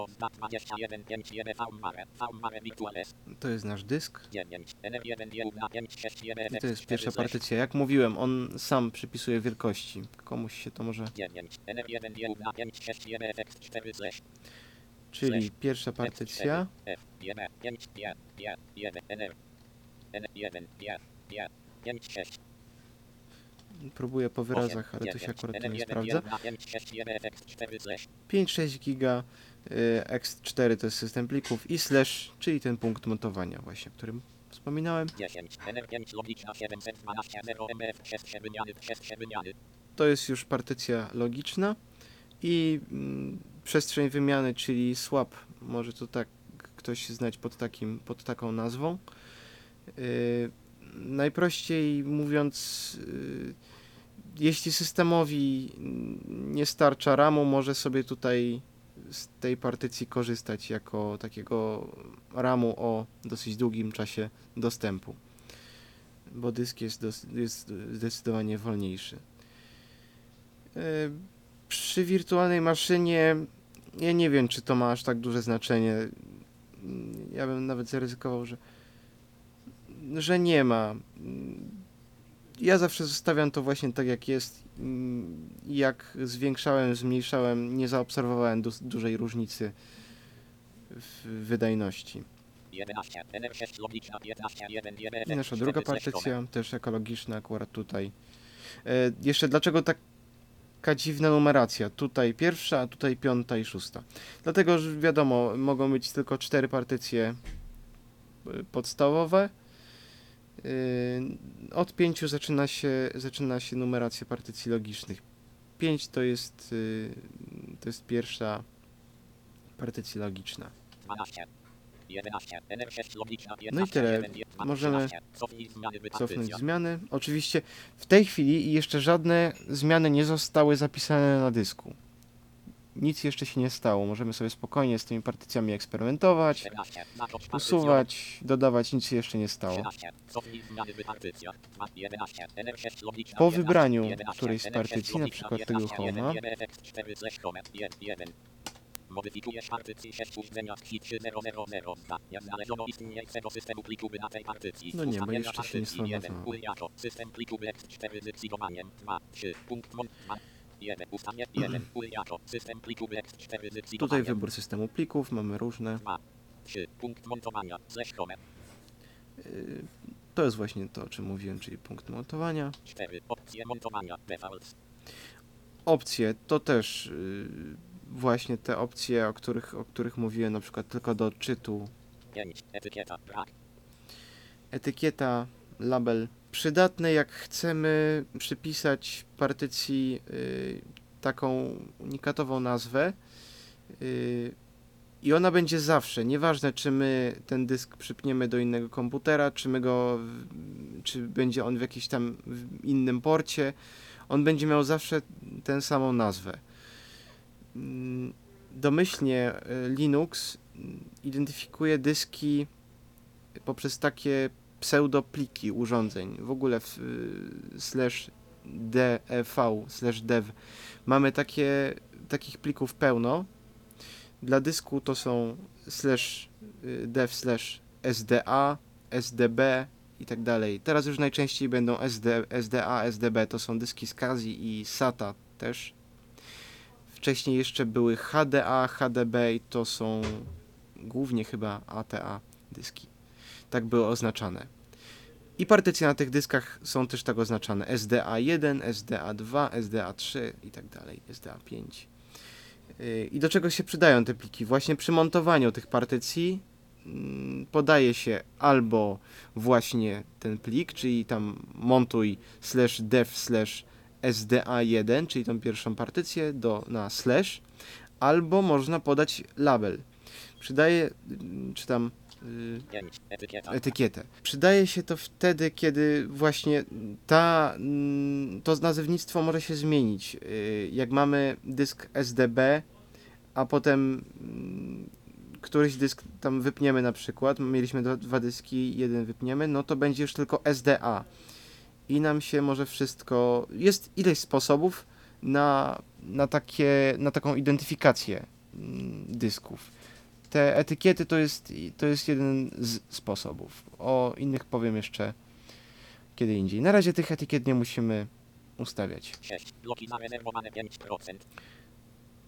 zdat 21, 5 1 V-Mare, V-Mare Virtuales, To jest nasz dysk. 9, NF1 Jełna 5 6 1 I to jest pierwsza partycja. Jak mówiłem, on sam przypisuje wielkości. Komuś się to może... 9, NF1 Jełna 5 6 1 FX 4 slash Czyli pierwsza partycja. F 1 5 5 5 1 NR N1 5 5 5 6 Próbuję po wyrazach, ale to się akurat nie sprawdza. 5 6 1 FX 4 slash 5-6 giga, y, X4 to jest system plików i slash, czyli ten punkt montowania właśnie, o którym wspominałem. 10 NR5 logiczna 712 0 MF 6 wymiany 6 wymiany To jest już partycja logiczna i mm, przestrzeń wymiany, czyli swap, może to tak ktoś znać pod, takim, pod taką nazwą. Yy, najprościej mówiąc, yy, jeśli systemowi nie starcza RAMu, może sobie tutaj z tej partycji korzystać jako takiego RAMu o dosyć długim czasie dostępu, bo dysk jest, dos- jest zdecydowanie wolniejszy. Przy wirtualnej maszynie ja nie wiem, czy to ma aż tak duże znaczenie. Ja bym nawet zaryzykował, że, że nie ma. Ja zawsze zostawiam to właśnie tak, jak jest. Jak zwiększałem, zmniejszałem, nie zaobserwowałem du- dużej różnicy w wydajności. 11 NR6 logiczna 15 1 1 I nasza druga partycja, też ekologiczna akurat tutaj. E, jeszcze dlaczego taka dziwna numeracja? Tutaj pierwsza, tutaj piąta i szósta. Dlatego, że wiadomo, mogą być tylko cztery partycje y, podstawowe. Y, Od pięciu zaczyna się, zaczyna się numeracja partycji logicznych. Pięć to jest, y, to jest pierwsza partycja logiczna. 12 No i tyle. 1 1 Możemy 13 cofnij zmiany by cofnąć zmiany. Oczywiście w tej chwili jeszcze żadne zmiany nie zostały zapisane na dysku. Nic jeszcze się nie stało. Możemy sobie spokojnie z tymi partycjami eksperymentować, 14 zakończ partycją. usuwać, dodawać. Nic się jeszcze nie stało. 13 cofnij zmiany by partycja. 11 NR6 logiczna Po 15 wybraniu 11 którejś z NR6 partycji, na przykład tego 15 1 Home'a. 1 FX 4 slash home 1 Modyfikujesz partycji 6 urządzenia w hit 3000 Jak znaleziono istniejącego systemu pliku by na tej partycji. No nie, bo jeszcze się nie partycji 1 sformatowało. jako system pliku by X4 z xigowaniem 2 3 punkt mon 2 1 ustawienie 1 jako system pliku by X4 z Tutaj wybór systemu plików, mamy różne. 2 3 punkt montowania slash home Yy, To jest właśnie to, o czym mówiłem, czyli punkt montowania. 4 opcje montowania defaults Opcje to też yy, właśnie te opcje, o których, o których mówiłem, na przykład tylko do odczytu. 5 etykieta etykieta, label. Przydatne, jak chcemy przypisać partycji y, taką unikatową nazwę y, i ona będzie zawsze, nieważne czy my ten dysk przypniemy do innego komputera, czy my go, czy będzie on w jakimś tam innym porcie, on będzie miał zawsze tę samą nazwę. Mm, Domyślnie y, Linux mm, identyfikuje dyski poprzez takie pseudopliki urządzeń. W ogóle w y, slash dev slash dev mamy takie, takich plików pełno. Dla dysku to są slash y, dev slash sda, sdb i tak dalej. Teraz już najczęściej będą SD, sda, sdb, to są dyski z Kazi i SATA też. Wcześniej jeszcze były HDA, HDB i to są głównie chyba ATA dyski tak były oznaczane. I partycje na tych dyskach są też tak oznaczane SDA1, SDA2, SDA3 i tak dalej, SDA5. Yy, I do czego się przydają te pliki? Właśnie przy montowaniu tych partycji mm, podaje się albo właśnie ten plik, czyli tam montuj slash dev slash SDA1, czyli tą pierwszą partycję do, na slash, albo można podać label. Przydaje, mm, czy tam 5 etykieta etykietę. Przydaje się to wtedy, kiedy właśnie ta, mm, to nazewnictwo może się zmienić. Yy, Jak mamy dysk SDB, a potem mm, któryś dysk tam wypniemy na przykład, mieliśmy dwa, dwa dyski, jeden wypniemy, no to będzie już tylko SDA. I nam się może wszystko. Jest ileś sposobów na, na, takie, na taką identyfikację mm, dysków. Te etykiety to jest, to jest jeden z sposobów. O innych powiem jeszcze kiedy indziej. Na razie tych etykiet nie musimy ustawiać. 6. Bloki zarezerwowane 5%.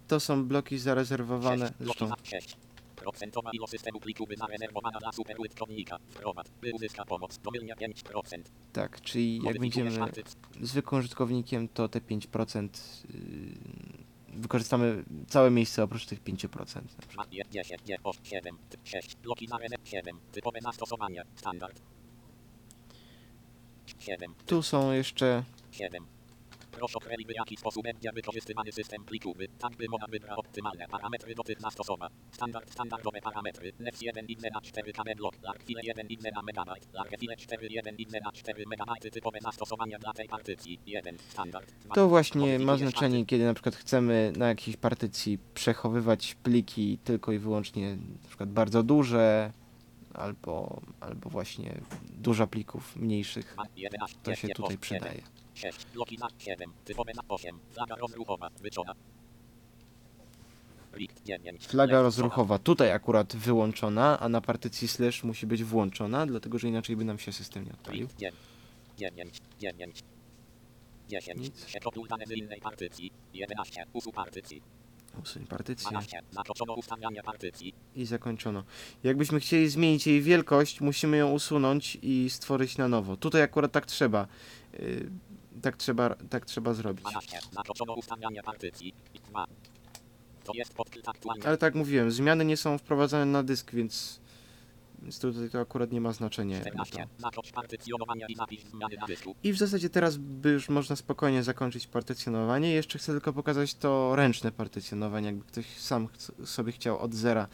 To są bloki zarezerwowane. 6. Bloki Zresztą za 6. Procentowa ilość systemu plików zarezerwowana dla superużytkownika. Wprowad. By uzyska pomoc. Domylnie 5%. tak, czyli jak będziemy zwykłym użytkownikiem, to te 5% yy, wykorzystamy całe miejsce oprócz tych 5%. 2, 10, 8, 7, 6. Bloki zarezerw 7. Typowe zastosowania. Standard. 7. Tu są jeszcze 7. Proszę określić w jaki sposób będzie wykorzystywany system plikowy, tak by można wybrać optymalne parametry do tych zastosowań. Standard, standardowe parametry, NES 1 i na 4 KB blok, LARC file 1 i na megabyte, LARC file 4 1 i na 4 megabajty typowe zastosowania dla tej partycji. 1. Standard. To właśnie ma znaczenie, kiedy na przykład chcemy na jakiejś partycji przechowywać pliki tylko i wyłącznie na przykład bardzo duże albo, albo właśnie dużo plików mniejszych. Dwa, 11, To się 10, tutaj 8, przydaje. 6. Bloki za 7. Typowe za 8. Flaga rozruchowa. Wyczona. Rikt 9. Flaga rozruchowa tutaj akurat wyłączona, a na partycji slash musi być włączona, dlatego że inaczej by nam się system nie odpalił. Rikt 9. 9. 10. Nic. Przetopór dane z innej partycji. 11. Usuw partycji. Usuń partycję 12. Zaznaczono ustawianie partycji. i zakończono. Jakbyśmy chcieli zmienić jej wielkość, musimy ją usunąć i stworzyć na nowo. Tutaj akurat tak trzeba. Yy, tak trzeba, tak trzeba zrobić. 12. Zaznaczono ustawianie partycji. 2. To jest podpis aktualny. Ale tak jak mówiłem, zmiany nie są wprowadzane na dysk, więc, więc tutaj to akurat nie ma znaczenia. jakby to. 14. Zacząć partycjonowanie i w zasadzie teraz by już można spokojnie zakończyć partycjonowanie. Jeszcze chcę tylko pokazać to ręczne partycjonowanie, jakby ktoś sam ch- sobie chciał od zera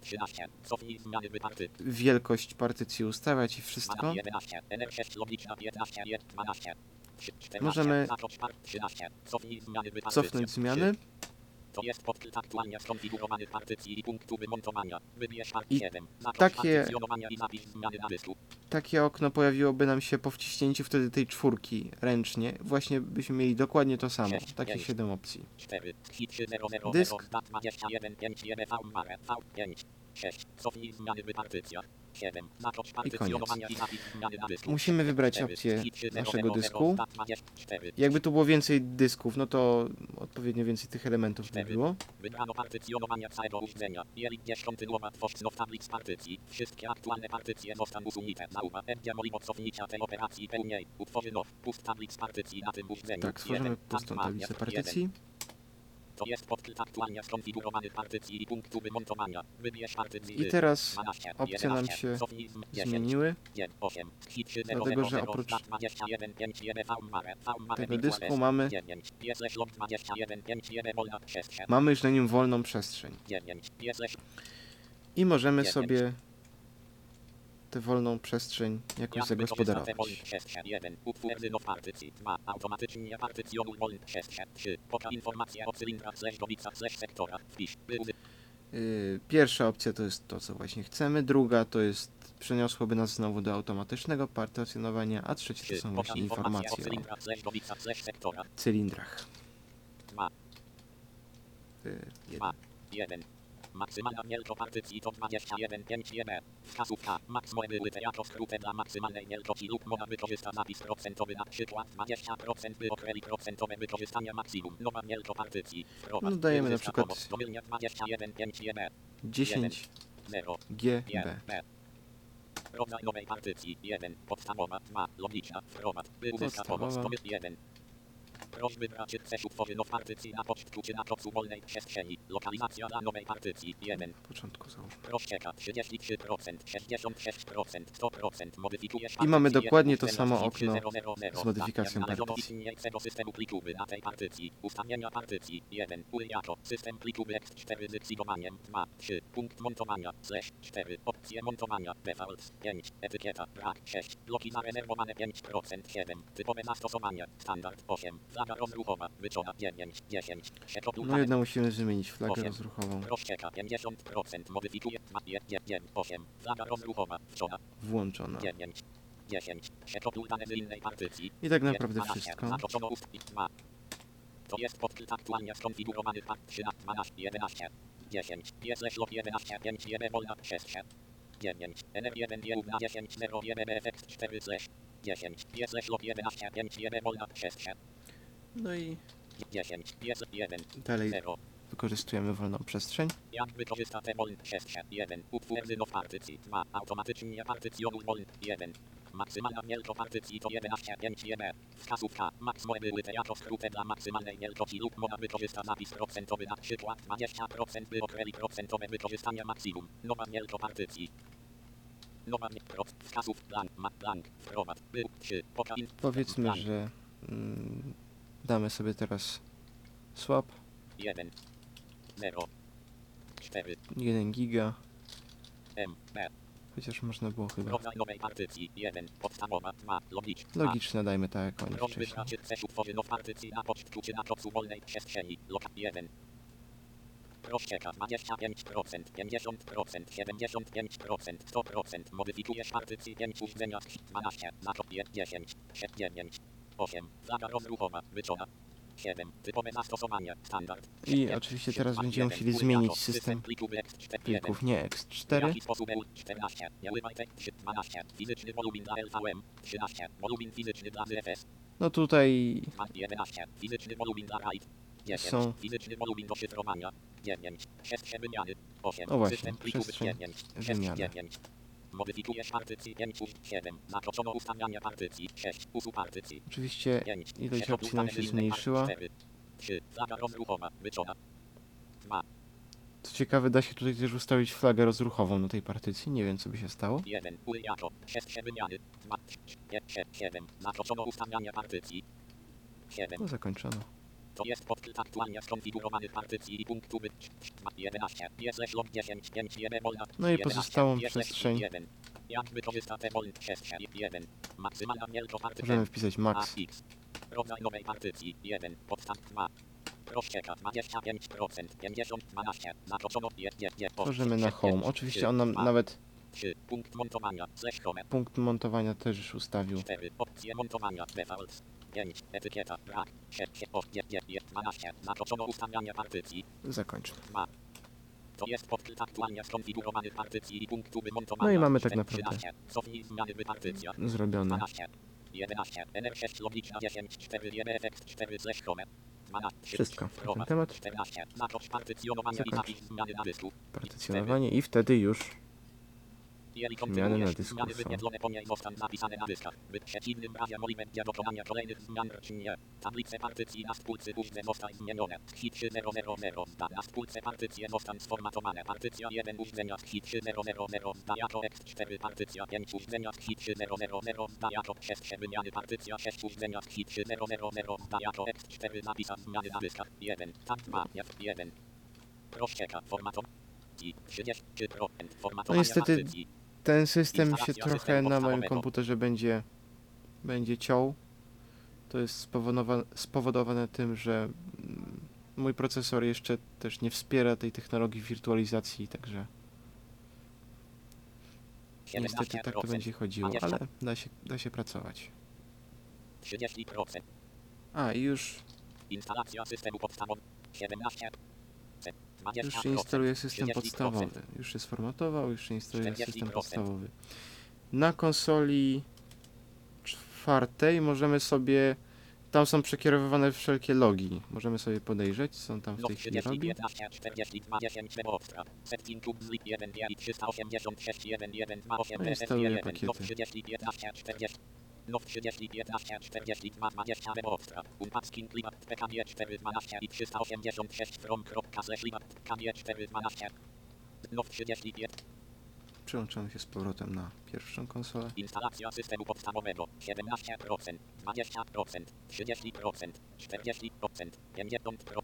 13. Cofnij zmiany w partycji. wielkość partycji ustawiać i wszystko. 11. NR6 logiczna 15. 12. 14. Możemy Zacząć par- 13. Cofnij zmiany w partycji. Cofnąć zmiany. To jest podpis aktualnie skonfigurowanych partycji i punktu wymontowania. Wybierz part I 7. Zacząć takie- i zmiany na dysku. Takie okno pojawiłoby nam się po wciśnięciu wtedy tej czwórki ręcznie. Właśnie byśmy mieli dokładnie to samo. Sześć, Takie pięć. 7 opcji. 4. Hit 000 Dysk. 21 5 1 V mare V 5 6. Cofnij zmiany w partycjach. 7. Zacząć partycjonowania i zapis zmiany na dysku. Musimy wybrać opcję Hit 000 naszego dysku. 24. Jakby tu było więcej dysków, no to odpowiednio więcej tych elementów by było. Wybrano partycjonowania całego urządzenia. Kontynuować tablic partycji, wszystkie aktualne partycje zostaną usunięte. Będzie cofnięcia tej operacji pełniej. Pust tablic partycji na tym urządzeniu. Tak, stworzymy pustą Tab tablicę partycji. To jest podpis aktualnie skonfigurowanych partycji i punktu wymontowania. Wybierz. I teraz 12, opcje nam 11, się cofnij z 10, zmieniły. 1, 8, hit 3, Dlatego, że 0, oprócz 21, 5, 1, V, mare, V, mare, tego dysku mamy- 9, PSL log 21, 5, 1, wolna przestrzeń. Mamy już na nim wolną przestrzeń. 9, PSL I możemy sobie tę wolną przestrzeń jakoś zagospodarować. wolny przestrzeń 1, utwór zynow partycji 2, automatycznie partycjonuj wolny przestrzeń 3, poka informacje o cylindrach slash dobicach slash sektorach, wpisz, by uzy- Yy, Pierwsza opcja to jest to, co właśnie chcemy. Druga to jest przeniosłoby nas znowu do automatycznego partacjonowania, a trzecie to 3, są właśnie informacje o cylindrach slash dobicach slash sektorach, cylindrach. 2, Yy, jeden. 2, 1. Maksymalna wielkość partycji to 21 5 1. Wskazówka. Max były te jako skrótę dla maksymalnej wielkości lub można wykorzystać zapis procentowy na przykład 20% by określić procentowe wykorzystanie maksimum. Nowa wielkość partycji. Wprowadź. No dajemy na przykład pomoc. Domylnie 21 5 1. 10 0. GB. 1. B. Rodzaj nowej partycji 1. Podstawowa 2. Logiczna. Wprowadź. By uzyskać pomoc. Podstawowa. Domysł 1. Prośby bracie chcesz utworzyć nową partycji na pocztku czy na kocu wolnej przestrzeni. Lokalizacja dla nowej partycji 1. W początku załóż. Rozcieka 33%, 66%, 100%, modyfikujesz I mamy dokładnie to 1, samo 0, okno 0, 0, 0, z modyfikacją partycji. systemu plików na tej partycji. Ustawienia partycji 1. Uj jako system plików X4 z exigowaniem 2, 3. Punkt montowania slash 4. Opcje montowania default 5. Etykieta brak 6. Bloki zarezerwowane 5% 7. Typowe zastosowanie standard 8. Flaga rozruchowa. Wyczona 9, 10. Światło No jedno musimy wymienić, flagę Osiem. rozruchową. Rozcieka 50%. Modyfikuje 2, 1, 8. Flaga rozruchowa. Wczona Włączona. 9, 10. Światło dane z innej partycji. I tak naprawdę 12. wszystko. Zaznaczono ust i 2. To jest podkryt aktualnie skonfigurowany pad 13, 12, 11, 10. Jest leślot 11, 5, 1, wolna, 6, 9. NF1, 1 na 10, 0, 1, BFX 4, slash 10. Jest leślot 11, 5, 1, wolna, 6, No i 10. Jest 1, dalej 0. wykorzystujemy wolną przestrzeń. Jak wykorzysta te woln 6, 1. Utwórzny w partycji 2. Automatycznie partycjonuj woln 1. Maksymalna wielkość partycji to 11, 5, 1. Wskazówka. Max były te jako skrótę dla maksymalnej wielkości lub mowa wykorzysta zapis procentowy na przykład 20% by określi procentowe wykorzystania maksimum. Nowa wielkość partycji. Nowa wielkość. Wskazów. Blank. Mat blank. Wprowad. Był 3. Pokain. Powiedzmy, że mm, damy sobie teraz swap 1. 0. 4. 1 giga, M. Chociaż można było chyba Rodzaj nowej partycji. 1. Podstawowa. 2. Logiczna. logiczne dajmy tak jak oni wcześniej. chcesz utworzono w partycji na pocztku czy na kopcu wolnej przestrzeni. Lokal 1. Rozcieka 25%, 50%, 75%, 100%. Modyfikujesz partycji 5 urządzenia 12, na kopie 10, 9, 8. Flaga rozruchowa, wyczona. 7. Typowe zastosowania, standard. I oczywiście teraz będziemy musieli zmienić system plików X4, plików, nie w X4, jaki sposób EU 14, Jaływaj tekst 12, fizyczny wolumin dla LVM 13, wolumin fizyczny dla ZFS no tutaj 11. Fizyczny wolumin dla RAID. 10. Są. Fizyczny wolumin do szyfrowania. 9. Przestrzeń wymiany. 8. O właśnie, przestrzeń 9. wymiany. 9. Modyfikujesz partycji 5 7. Zaznaczono ustawiania partycji 6. Usuw partycji oczywiście 5. ilość opcji nam się zmniejszyła. 3. Flaga rozruchowa. Wyczona. 2. Co ciekawe da się tutaj też ustawić flagę rozruchową na tej partycji, nie wiem co by się stało. 1. Ury jako. Przestrzeń wymiany. 2. 7. Zaznaczono ustawiania partycji 7. No zakończono. To jest podkryt aktualnie skonfigurowanych partycji i punktu by 11. Jest leślog 10, 5, 1, wolna. No i 11, pozostałą przestrzeń 1. Jak wykorzysta te wolny przestrzeń 1. Maksymalna wielkość partycji. możemy wpisać max. AX. Rodzaj nowej partycji 1. Podstaw 2. Rozcieka 25%, 50, 12. Zaznaczono 1, 1, Tworzymy na home. Oczywiście on nam nawet 3. Punkt montowania. Punkt montowania też już ustawił. 4. Opcje montowania. 5. Etykieta. Brak. 6. 8. 12. Zaznaczono ustawiania partycji. Zakończmy. 2. To jest podkryt aktualnie skonfigurowanych partycji i punktu wymontowania. No i mamy tak 4, naprawdę 13. Cofnij zmiany by partycja. Zrobione. 12. 11. NR6 logiczna 10. 4. EBFX 4 slash home. 12. Wszystko na ten temat. 14. Zakończ partycjonowanie i Zakończ. zapis zmiany na dysku. Partycjonowanie i wtedy już Jeżeli Zmiany kontynuujesz, na dysku zmiany są. wyświetlone po niej zostaną zapisane na dyskach. W przeciwnym razie możliwe będzie dokonania kolejnych zmian czy nie. Tablice partycji na spółce różne zostały zmienione. Hit 3000 zda na spółce partycje zostaną sformatowane. Partycja 1 urządzenia z hit 3000 zda jako X4 partycja 5 urządzenia z hit 3000 zda jako przestrzeń wymiany partycja 6 urządzenia z hit 3000 zda jako X4 napisa zmiany na dyskach 1. Tab 2 F1. Rozcieka formatom. 30% formatowania No niestety partycji. Ten system się Instalacja trochę systemu na moim podstawowego. komputerze będzie będzie ciął. To jest spowodowane, spowodowane tym, że mm, mój procesor jeszcze też nie wspiera tej technologii wirtualizacji, także niestety tak to 17%, będzie chodziło, 20. ale da się, da się pracować. 30%. A i już, Instalacja systemu podstawowego 17%. 20%. już się instaluje system 30%. podstawowy. Już się sformatował, już się instaluje system 40%. podstawowy. Na konsoli czwartej możemy sobie. Tam są przekierowywane wszelkie logi. Możemy sobie podejrzeć, co on tam w tej chwili 30, robi. 15, 42, 10 Extra. Setting tube zlip 1 i 386 1 1 2 8 No i PSF instaluje 1 pakiety. No 30, 15, 40 No 30, 15, 42, 20 Extra. Unpacking klimat PKG 4 12 i 386 from.slash klimat PKG 4 12 No 35 Przyłączamy się z powrotem na pierwszą konsolę. Instalacja systemu podstawowego 17%, 20%, 30%, 40%, 50%.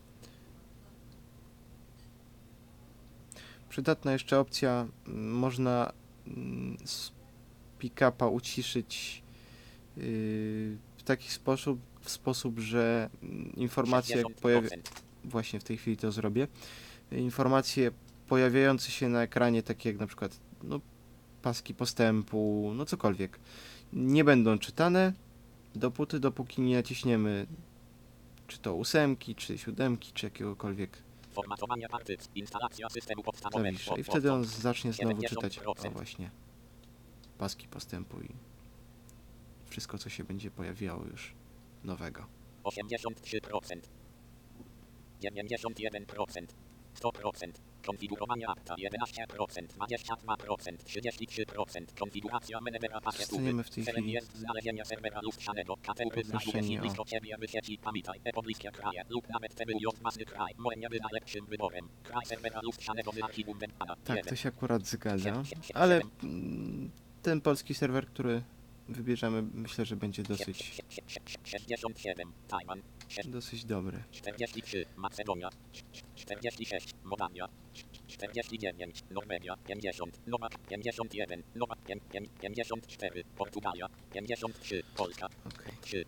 Przydatna jeszcze opcja, mm, można mm, z pick-upa uciszyć yy, w taki sposób, w sposób, że informacje pojawia... 60%. Właśnie w tej chwili to zrobię. Informacje pojawiające się na ekranie, takie jak na przykład no, paski postępu, no cokolwiek, nie będą czytane dopóty, dopóki nie naciśniemy czy to ósemki, czy siódemki, czy jakiegokolwiek Formatowania partyc. Instalacja systemu podstawowego. I wtedy on zacznie znowu czytać, o 70%. właśnie, paski postępu i wszystko, co się będzie pojawiało już nowego. 83%. 91%. 100%. Konfigurowania apta 11%, 22%, 33%. Konfiguracja menedżera pakietu. Zostaniemy w tej Celem chwili jest znalezienie serwera lustrzanego. KTU znajduje się blisko ciebie, by sieci. Pamiętaj, te pobliskie kraje lub nawet te były własny kraj. Może nie była lepszym wyborem. Kraj serwera lustrzanego z archiwum Wentana. Tak, to się akurat zgadza, ale mm, ten polski serwer, który wybierzemy, myślę, że będzie dosyć, 67. Tajwan. dosyć dobry. 43. Macedonia. 46. Mołdawia. 49. Norwegia. 50. Nowak. 51. Nowak. 54. Portugalia. 53. Polska. Okej. 3.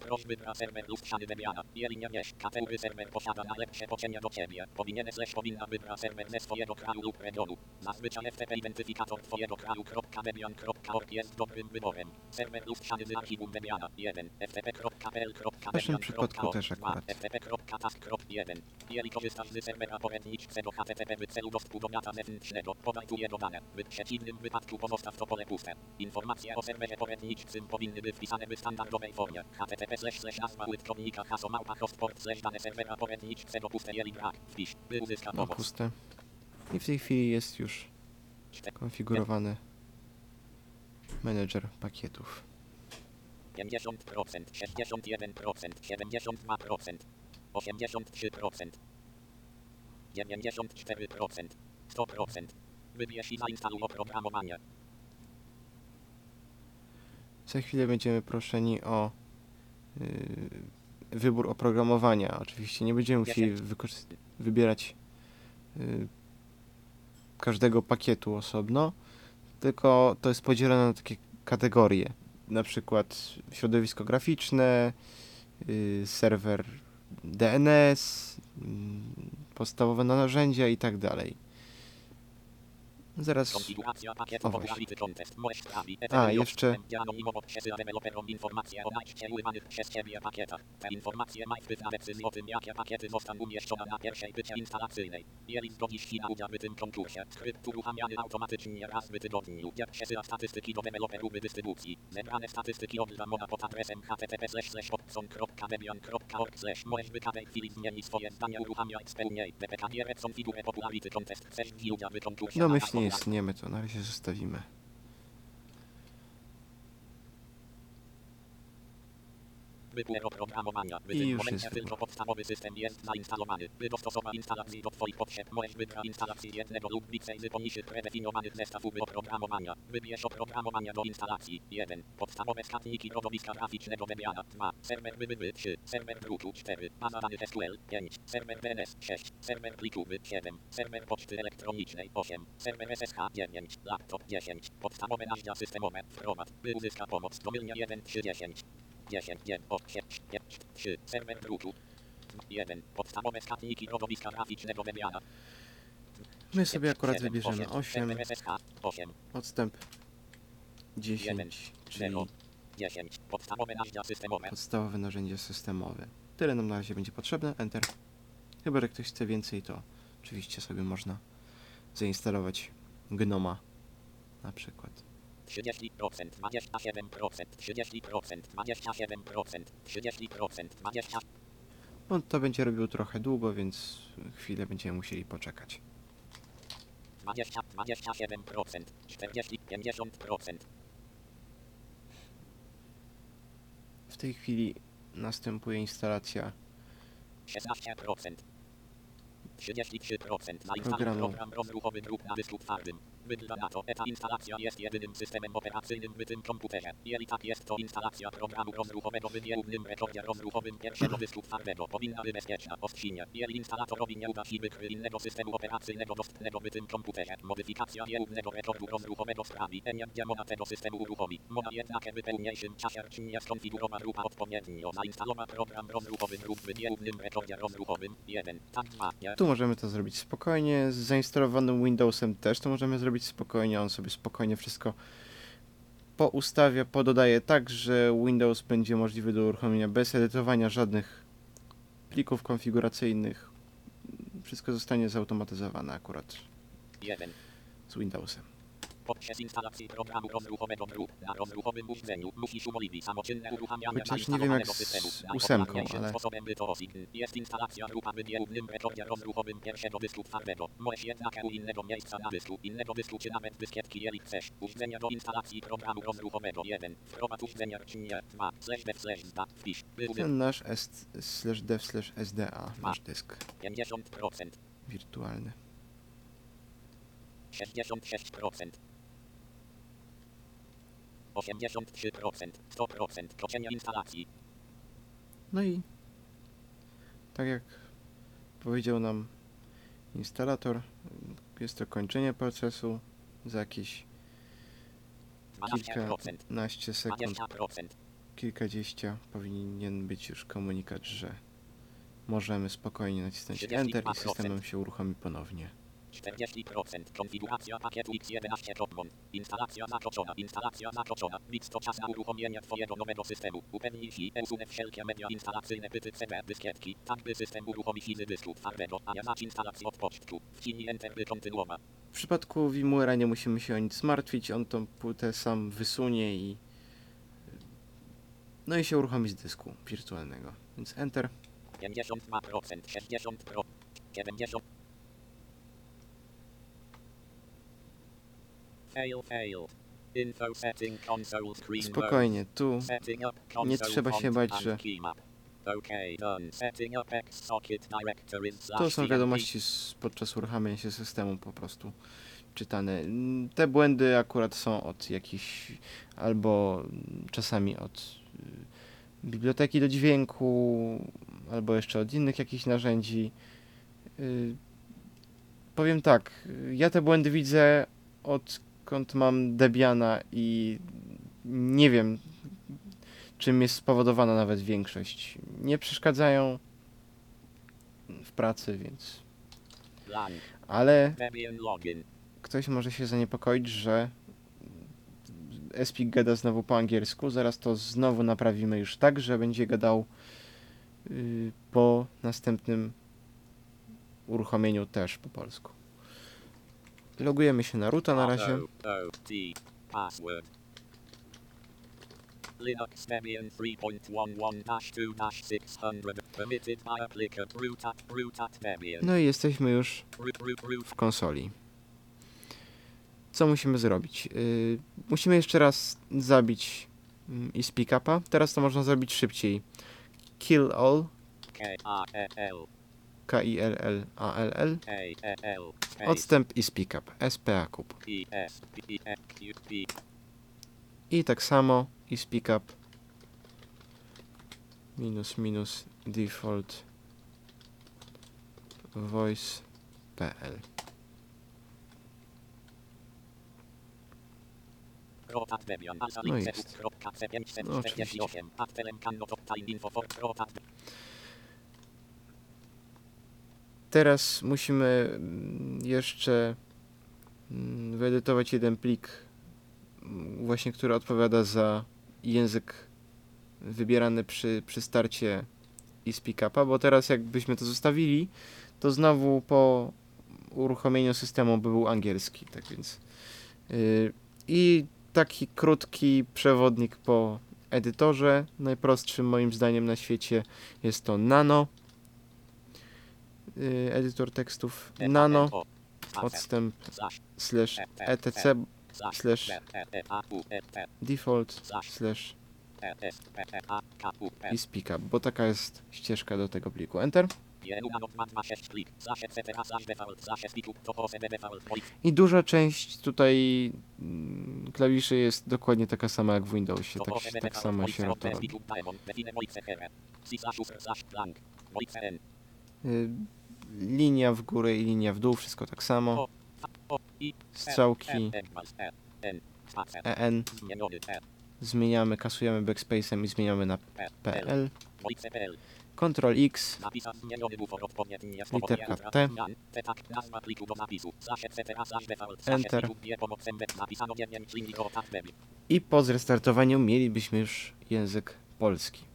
Prośby dla serwer lustrzany wymiana. Jeżeli nie wiesz, kategory serwer posiada najlepsze poczenia do ciebie. Powinien slash powinna wybrać serwer ze swojego kraju lub regionu. Zazwyczaj FTP identyfikator twojego kraju .debian.org jest dobrym wyborem. Serwer lustrzany z archiwum wymiana 1. ftp.pl.debian.org W naszym przypadku też akurat. ftp.task.1. Jeżeli korzystasz z serwera poradniczego HTTP w celu dostępu do data zewnętrznego, podaj tu je dodane. W przeciwnym wypadku pozostaw to pole puste. Informacje o serwerze poradniczym powinny być wpisane w standardowej formie. http slash slash nazwa użytkownika hasło małpa hostport slash dane serwera poradniczego puste jeżeli brak. Wpisz, by uzyskać No puste. I w tej chwili jest już konfigurowany menedżer pakietów. 50%, 61%, 72%, 83%, 94%, 100%. Wybierz i zainstaluj oprogramowanie. Za chwilę będziemy proszeni o wybór oprogramowania. Oczywiście nie będziemy musieli wybierać yy, każdego pakietu osobno, tylko to jest podzielone na takie kategorie. Na przykład środowisko graficzne, yy, serwer DNS, podstawowe narzędzia i tak dalej. Zaraz Konfiguracja pakietu. Możesz sprawić A, jeszcze- anonimowo przesyła deweloperom informacje o najścieływanych przez Ciebie pakietach. Te informacje mają wpływ na decyzję o tym, jakie pakiety zostaną umieszczone na pierwszej pycie instalacyjnej. Jeżeli zgodzisz się na udział w tym konkursie, skrypt uruchamiany automatycznie raz w tygodniu. Przesyła statystyki do deweloperów dystrybucji. Zebrane statystyki pod adresem http podson.debian.org Możesz w każdej chwili zmienić swoje zdanie. DPKG Repson Figure Popularity Contest. Chcesz udział w konkursie? domyślnie istniemy, to na razie zostawimy. Wybór oprogramowania. W I już jest tylko podstawowy system jest zainstalowany. By dostosować instalację do Twoich potrzeb, możesz wybrać instalację jednego lub więcej z poniżej predefiniowanych zestawów oprogramowania. Wybierz oprogramowania do instalacji. 1. Podstawowe składniki środowiska graficznego Debiana. 2. Serwer BBB 3. Serwer druku 4. Baza danych SQL 5. Serwer DNS 6. Serwer plikowy 7. Serwer poczty elektronicznej 8. Serwer SSH 9. Laptop 10. Podstawowe narzędzia systemowe. Wprowadź. By uzyskać pomoc. Domylnia 1 3 10. 10, 1, 8, 5, 3, serwer druku. 1. Podstawowe składniki środowiska graficznego Debiana. My sobie akurat 7, wybierzemy 8, Serwer SSH 8, odstęp 10, czyli 0, 10. Podstawowe narzędzia systemowe. podstawowe narzędzie systemowe. Tyle nam na razie będzie potrzebne, Enter. Chyba, że ktoś chce więcej, to oczywiście sobie można zainstalować Gnoma na przykład. 30%, 27%, 30%, 27%, 30%, 20%. On to będzie robił trochę długo, więc chwilę będziemy musieli poczekać. 20, 27%, 40, 50%, W tej chwili następuje instalacja 16%, 33% zainstaluj Programu. program rozruchowy druk na dysku twardym. Wygląda na to, ta instalacja jest jedynym systemem operacyjnym w tym komputerze. Jeżeli tak jest, to instalacja programu rozruchowego w nierównym rekordzie rozruchowym pierwszego dysku twardego powinna być bezpieczna. Ostrzynia. Jeżeli instalatorowi nie uda się wykryć innego systemu operacyjnego dostępnego w tym komputerze, modyfikacja nierównego rekordu rozruchowego sprawi, będzie mowa tego systemu uruchomić. Mowa jednak w pełniejszym czasie nie skonfigurowa grupa odpowiednio zainstalowa program rozruchowy druk w nierównym rekordzie rozruchowym 1. Tak 2. Nie. Tu możemy to zrobić spokojnie. Z zainstalowanym Windowsem też to możemy zrobić spokojnie. On sobie spokojnie wszystko poustawia, pododaje tak, że Windows będzie możliwy do uruchomienia bez edytowania żadnych plików konfiguracyjnych. Wszystko zostanie zautomatyzowane akurat 1. z Windowsem. Podczas instalacji programu rozruchowego druk na rozruchowym urządzeniu musisz umożliwić samoczynne uruchamianie Chociaż nie wiem jak z ósemką, ale sposobem osign jest instalacja grupa w nierównym rekordzie rozruchowym pierwszego dysku twardego. Możesz jednak u innego miejsca na dysku, innego dysku czy nawet dyskietki, jeżeli chcesz. Urządzenia do instalacji programu rozruchowego 1. Wprowadź urządzenia czynię 2. Slash dev slash zda. Wpisz. Ten nasz s slash dev slash sda, nasz dysk 50%. wirtualny. 66%. 83%, 100%, toczenia instalacji. No i tak jak powiedział nam instalator, jest to kończenie procesu za jakieś 12%, kilkanaście sekund, 20%, kilkadziesiąt powinien być już komunikat, że możemy spokojnie nacisnąć Enter i systemem się uruchomi ponownie. 40%, konfiguracja pakietu X11 Dropmon. Instalacja zakończona, instalacja zakończona. Wix to czas na uruchomienie Twojego nowego systemu. Upewnij się, usunę wszelkie media instalacyjne, pyty CD, dyskietki, tak by system uruchomić z dysku twardego, a nie zacz instalację od początku. Wciśnij Enter, by kontynuować. W przypadku VMware'a nie musimy się o nic martwić, on tą płytę sam wysunie i no i się uruchomi z dysku wirtualnego. Więc Enter. 52%, 60%, 70%. Fail, failed. Info setting console screen mode. Spokojnie, tu Nie trzeba się bać, że- To są wiadomości z, podczas uruchamiania się systemu po prostu czytane. Te błędy akurat są od jakichś, albo czasami od y, biblioteki do dźwięku, albo jeszcze od innych jakichś narzędzi. Y, powiem tak, ja te błędy widzę odkąd mam Debiana i nie wiem czym jest spowodowana nawet większość. Nie przeszkadzają w pracy, więc. Ale ktoś może się zaniepokoić, że Espik gada znowu po angielsku. Zaraz to znowu naprawimy już tak, że będzie gadał yy, po następnym uruchomieniu też po polsku. Logujemy się na roota na razie. Linux Debian 3.11-2-600 permitted by applicant Debian. No i jesteśmy już w konsoli. Co musimy zrobić? Yy, musimy jeszcze raz zabić mm, i speak upa. Teraz to można zrobić szybciej. Kill all, K-A-E-L. K-I-L-L-A-L-L, odstęp i speak up, SPA kup. I tak samo i speak up minus minus default voice.pl No jest. No czterdzieści Teraz musimy mm, jeszcze mm, wyedytować jeden plik, mm, właśnie który odpowiada za język wybierany przy, przy starcie i speak-upa, bo teraz jakbyśmy to zostawili, to znowu po uruchomieniu systemu by był angielski, tak więc yy, i taki krótki przewodnik po edytorze, najprostszym moim zdaniem na świecie jest to Nano, edytor tekstów Nano, odstęp slash etc slash default slash i speak up, bo taka jest ścieżka do tego pliku. Enter. I duża część tutaj mm, klawiszy jest dokładnie taka sama jak w Windowsie, tak, tak samo się to robi. Linia w górę i linia w dół, wszystko tak samo. Strzałki EN zmieniamy, kasujemy backspace'em i zmieniamy na PL. Ctrl X, literka T, Enter. i po zrestartowaniu mielibyśmy już język polski.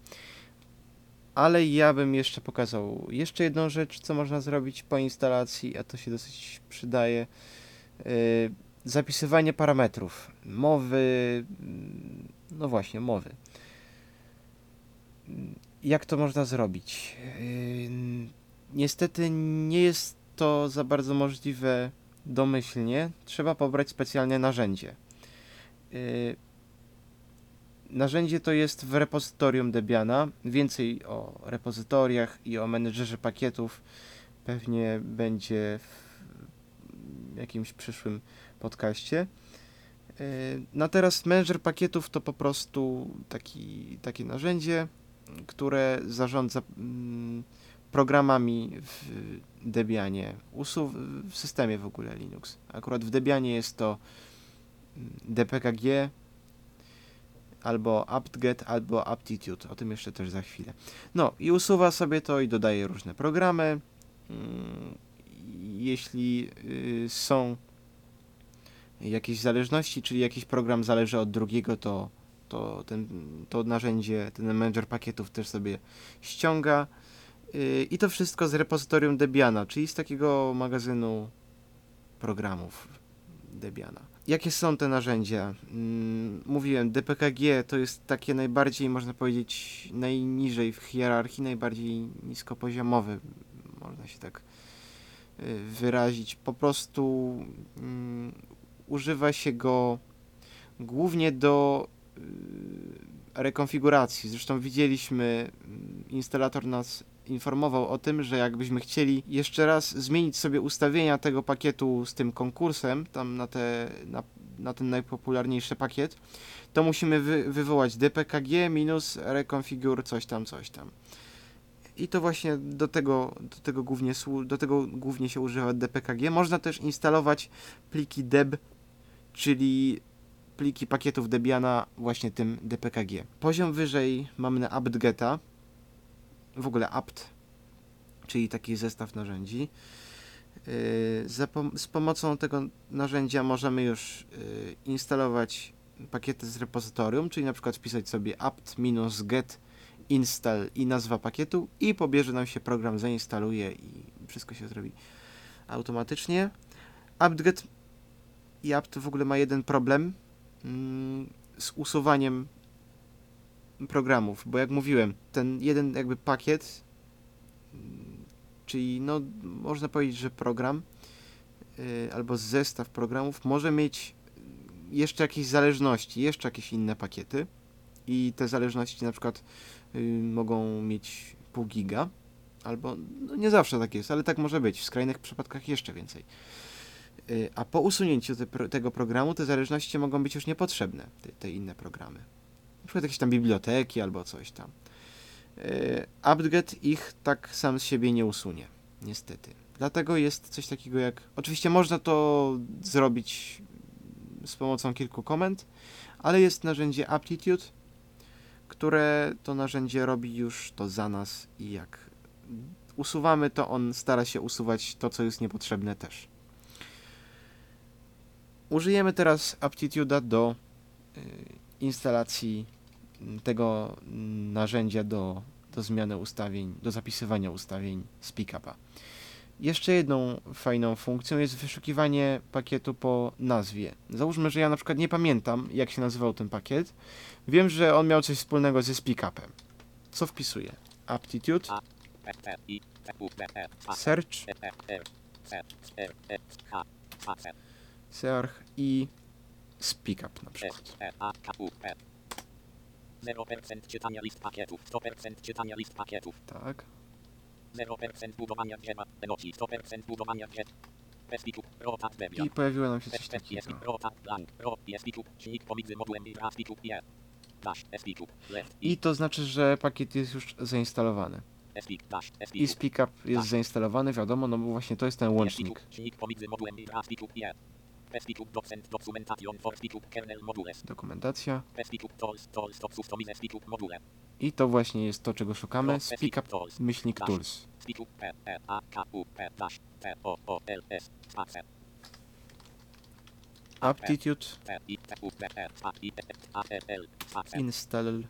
Ale ja bym jeszcze pokazał jeszcze jedną rzecz, co można zrobić po instalacji, a to się dosyć przydaje. Yy, zapisywanie parametrów, mowy, mm, no właśnie, mowy. Mm, Jak to można zrobić? Yy, Niestety nie jest to za bardzo możliwe domyślnie. Trzeba pobrać specjalne narzędzie. Narzędzie to jest w repozytorium Debiana. Więcej o repozytoriach i o menedżerze pakietów pewnie będzie w jakimś przyszłym podcaście. Yy, No teraz menedżer pakietów to po prostu taki, takie narzędzie, które zarządza mm, programami w Debianie, w systemie w ogóle Linux. Akurat w Debianie jest to mm, dpkg, albo apt-get, albo aptitude. O tym jeszcze też za chwilę. No i usuwa sobie to i dodaje różne programy. Mm, Jeśli y, są jakieś zależności, czyli jakiś program zależy od drugiego, to, to ten, to narzędzie, ten manager pakietów też sobie ściąga. Y, I to wszystko z repozytorium Debiana, czyli z takiego magazynu programów Debiana. Jakie są te narzędzia? Mm, Mówiłem, DPKG to jest takie najbardziej, można powiedzieć, najniżej w hierarchii, najbardziej niskopoziomowy, można się tak y, wyrazić. Po prostu mm, używa się go głównie do y, rekonfiguracji. Zresztą widzieliśmy, mm, instalator nas informował o tym, że jakbyśmy chcieli jeszcze raz zmienić sobie ustawienia tego pakietu z tym konkursem, tam na, te, na, na ten najpopularniejszy pakiet, to musimy wy, wywołać dpkg minus reconfigure coś tam, coś tam. I to właśnie do tego, do tego, głównie, do tego głównie się używa dpkg. Można też instalować pliki deb, czyli pliki pakietów Debiana właśnie tym dpkg. Poziom wyżej mamy na apt-geta, w ogóle apt, czyli taki zestaw narzędzi. Yy, z pomocą tego narzędzia możemy już yy, instalować pakiety z repozytorium, czyli na przykład wpisać sobie apt-get install i nazwa pakietu i pobierze nam się program, zainstaluje i wszystko się zrobi automatycznie. apt-get i apt w ogóle ma jeden problem mm, z usuwaniem programów, bo jak mówiłem, ten jeden jakby pakiet, czyli no można powiedzieć, że program y, albo zestaw programów może mieć jeszcze jakieś zależności, jeszcze jakieś inne pakiety i te zależności na przykład y, mogą mieć pół giga albo no nie zawsze tak jest, ale tak może być, w skrajnych przypadkach jeszcze więcej. Y, A po usunięciu te, tego programu te zależności mogą być już niepotrzebne, te, te inne programy na przykład jakieś tam biblioteki albo coś tam. Apt-get ich tak sam z siebie nie usunie, niestety. Dlatego jest coś takiego jak. Oczywiście można to zrobić z pomocą kilku komend, ale jest narzędzie Aptitude, które to narzędzie robi już to za nas i jak usuwamy, to on stara się usuwać to, co jest niepotrzebne też. Użyjemy teraz Aptitude'a do yy, instalacji tego narzędzia do, do zmiany ustawień, do zapisywania ustawień z pickupa. Jeszcze jedną fajną funkcją jest wyszukiwanie pakietu po nazwie. Załóżmy, że ja na przykład nie pamiętam, jak się nazywał ten pakiet. Wiem, że on miał coś wspólnego ze speakupem. Co wpisuję? Aptitude, search, search i speakup na przykład. 0% czytania list pakietów, 100% czytania list pakietów. Tak. 0% budowania drzewa. Enoci 100% budowania drzew. I pojawiło nam się coś takiego. i to znaczy, że pakiet jest już zainstalowany. I Espiku. SpeakUp jest zainstalowany, wiadomo, no bo właśnie to jest ten łącznik. Dokumentacja. I to właśnie jest to, czego szukamy. Ro. SpeakUp Tools. myślnik tools. Aptitude install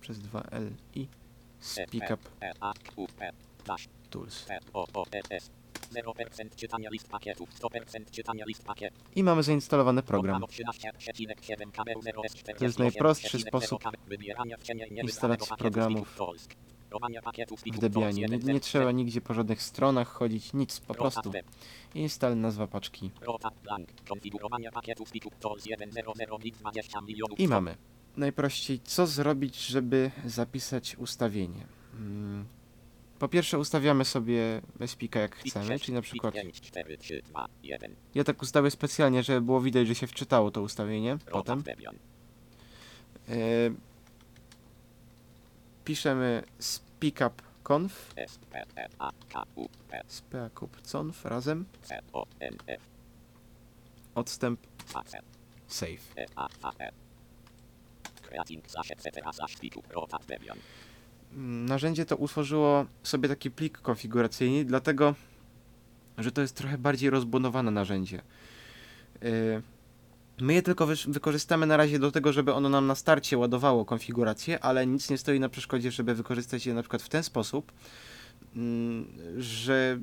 przez 2L i SpeakUp E. A. K. U. P. Dash. tools. P. O. O. L. S. 0% czytania list pakietów. 100% czytania list pakiet. I mamy zainstalowany program. To jest najprostszy sposób instalacji programów w Debianie. Nie, nie trzeba nigdzie po żadnych stronach chodzić, nic, po prostu install nazwa paczki i mamy. Najprościej, co zrobić, żeby zapisać ustawienie? Mm, Po pierwsze ustawiamy sobie SPIKA jak chcemy, czyli na przykład ja tak ustawię specjalnie, żeby było widać, że się wczytało to ustawienie potem. E, piszemy speakup.conf, speakup.conf razem, odstęp. Save. Narzędzie to utworzyło sobie taki plik konfiguracyjny, dlatego że to jest trochę bardziej rozbudowane narzędzie. Yy, My je tylko wykorzystamy na razie do tego, żeby ono nam na starcie ładowało konfigurację, ale nic nie stoi na przeszkodzie, żeby wykorzystać je na przykład w ten sposób, mm, że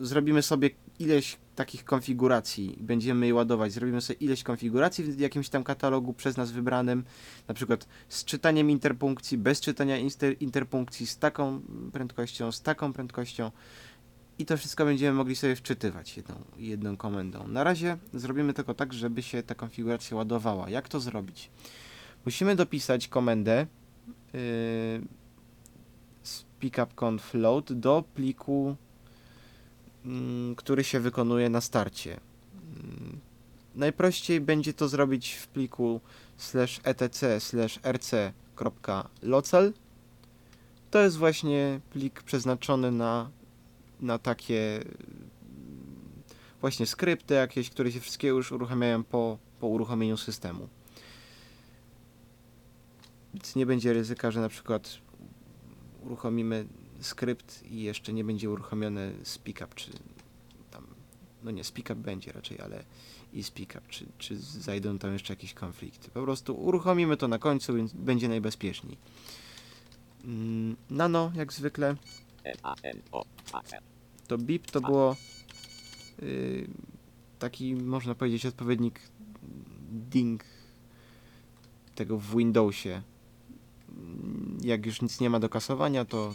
zrobimy sobie ileś takich konfiguracji, będziemy je ładować, zrobimy sobie ileś konfiguracji w jakimś tam katalogu przez nas wybranym, na przykład z czytaniem interpunkcji, bez czytania inter- interpunkcji, z taką prędkością, z taką prędkością i to wszystko będziemy mogli sobie wczytywać jedną, jedną komendą. Na razie zrobimy tylko tak, żeby się ta konfiguracja ładowała. Jak to zrobić? Musimy dopisać komendę yy, speakup.conf load do pliku, który się wykonuje na starcie. Mm, Najprościej będzie to zrobić w pliku slash etc slash rc.local. To jest właśnie plik przeznaczony na, na takie mm, właśnie skrypty jakieś, które się wszystkie już uruchamiają po, po uruchomieniu systemu. Więc nie będzie ryzyka, że na przykład uruchomimy skrypt i jeszcze nie będzie uruchomiony speakup, czy tam, no nie, speakup będzie raczej, ale i speakup, czy, czy zajdą tam jeszcze jakieś konflikty. Po prostu uruchomimy to na końcu, więc będzie najbezpieczniej. Mm, Nano, jak zwykle, to BIP to było yy, taki, można powiedzieć, odpowiednik ding tego w Windowsie. Mm, Jak już nic nie ma do kasowania, to,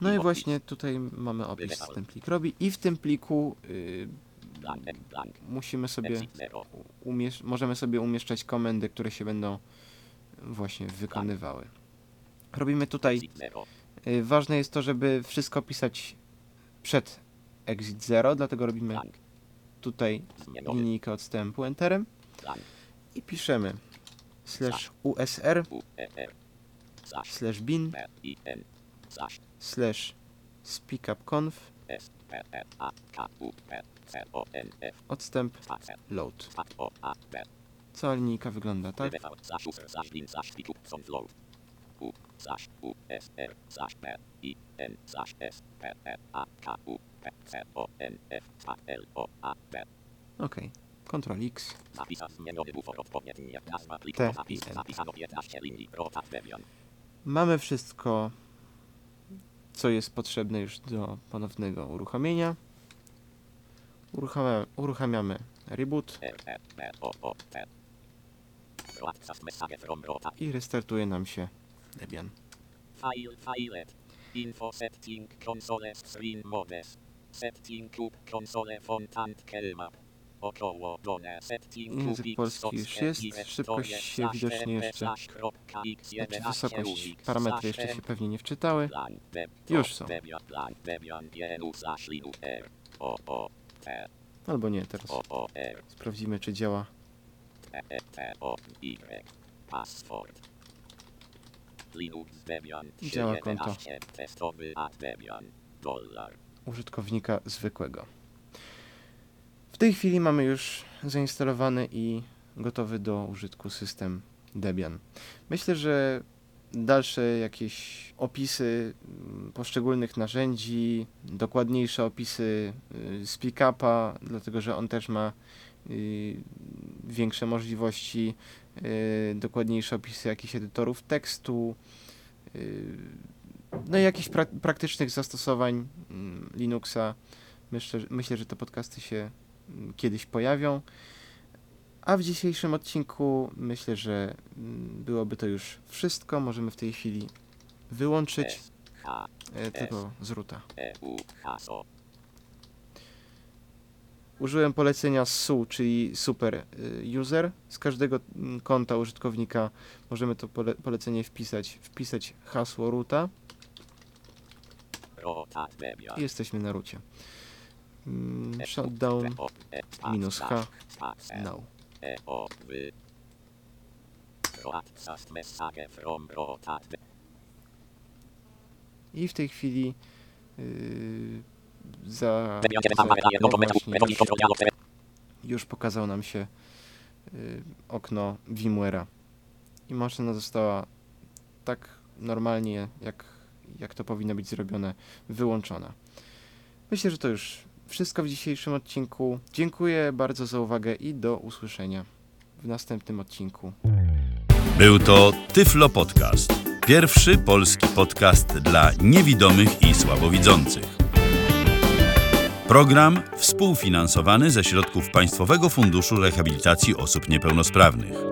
No i właśnie tutaj mamy opis, co ten plik robi. I w tym pliku yy, musimy sobie możemy sobie umieszczać komendy, które się będą właśnie wykonywały. Robimy tutaj, y, ważne jest to, żeby wszystko pisać przed exit 0, dlatego robimy tutaj linijkę odstępu enterem. I piszemy slash usr slash bin slash speakup.conf odstęp load. Cała linijka wygląda tak. Ok. Ctrl X. T. Mamy wszystko, co jest potrzebne już do ponownego uruchomienia. Uruchamiamy, uruchamiamy reboot i restartuje nam się Debian. File, file. Info setting console screen modes. Setting up console font and kelmap. Język polski już jest, szybkość się widocznie jeszcze, znaczy wysokość, parametry jeszcze się pewnie nie wczytały. Już są. Albo nie, teraz R. sprawdzimy czy działa. E, Debian Działa konto. 3.11 testowy at Debian. Dollar. użytkownika zwykłego. Tej chwili mamy już zainstalowany i gotowy do użytku system Debian. Myślę, że dalsze jakieś opisy mm, poszczególnych narzędzi, dokładniejsze opisy y, z pick-upa, dlatego że on też ma y, większe możliwości, y, dokładniejsze opisy jakichś edytorów tekstu, no i jakichś pra praktycznych zastosowań mm, Linuxa. Myślę, myślę, że te podcasty się kiedyś pojawią. A w dzisiejszym odcinku myślę, że mm, byłoby to już wszystko. Możemy w tej chwili wyłączyć e, tego z. E. Użyłem polecenia SU, czyli super y, user. Z każdego mm, konta użytkownika możemy to pole polecenie wpisać, wpisać hasło ruta i jesteśmy na rucie. Mm, Shutdown minus H now. I w tej chwili yy, za, Debian 9 za daje nową metodę. właśnie już pokazał nam się yy, okno VMware'a i maszyna została tak normalnie, jak, jak to powinno być zrobione, wyłączona. Myślę, że to już wszystko w dzisiejszym odcinku. Dziękuję bardzo za uwagę i do usłyszenia w następnym odcinku. Był to Tyflo Podcast. Pierwszy polski podcast dla niewidomych i słabowidzących. Program współfinansowany ze środków Państwowego Funduszu Rehabilitacji Osób Niepełnosprawnych.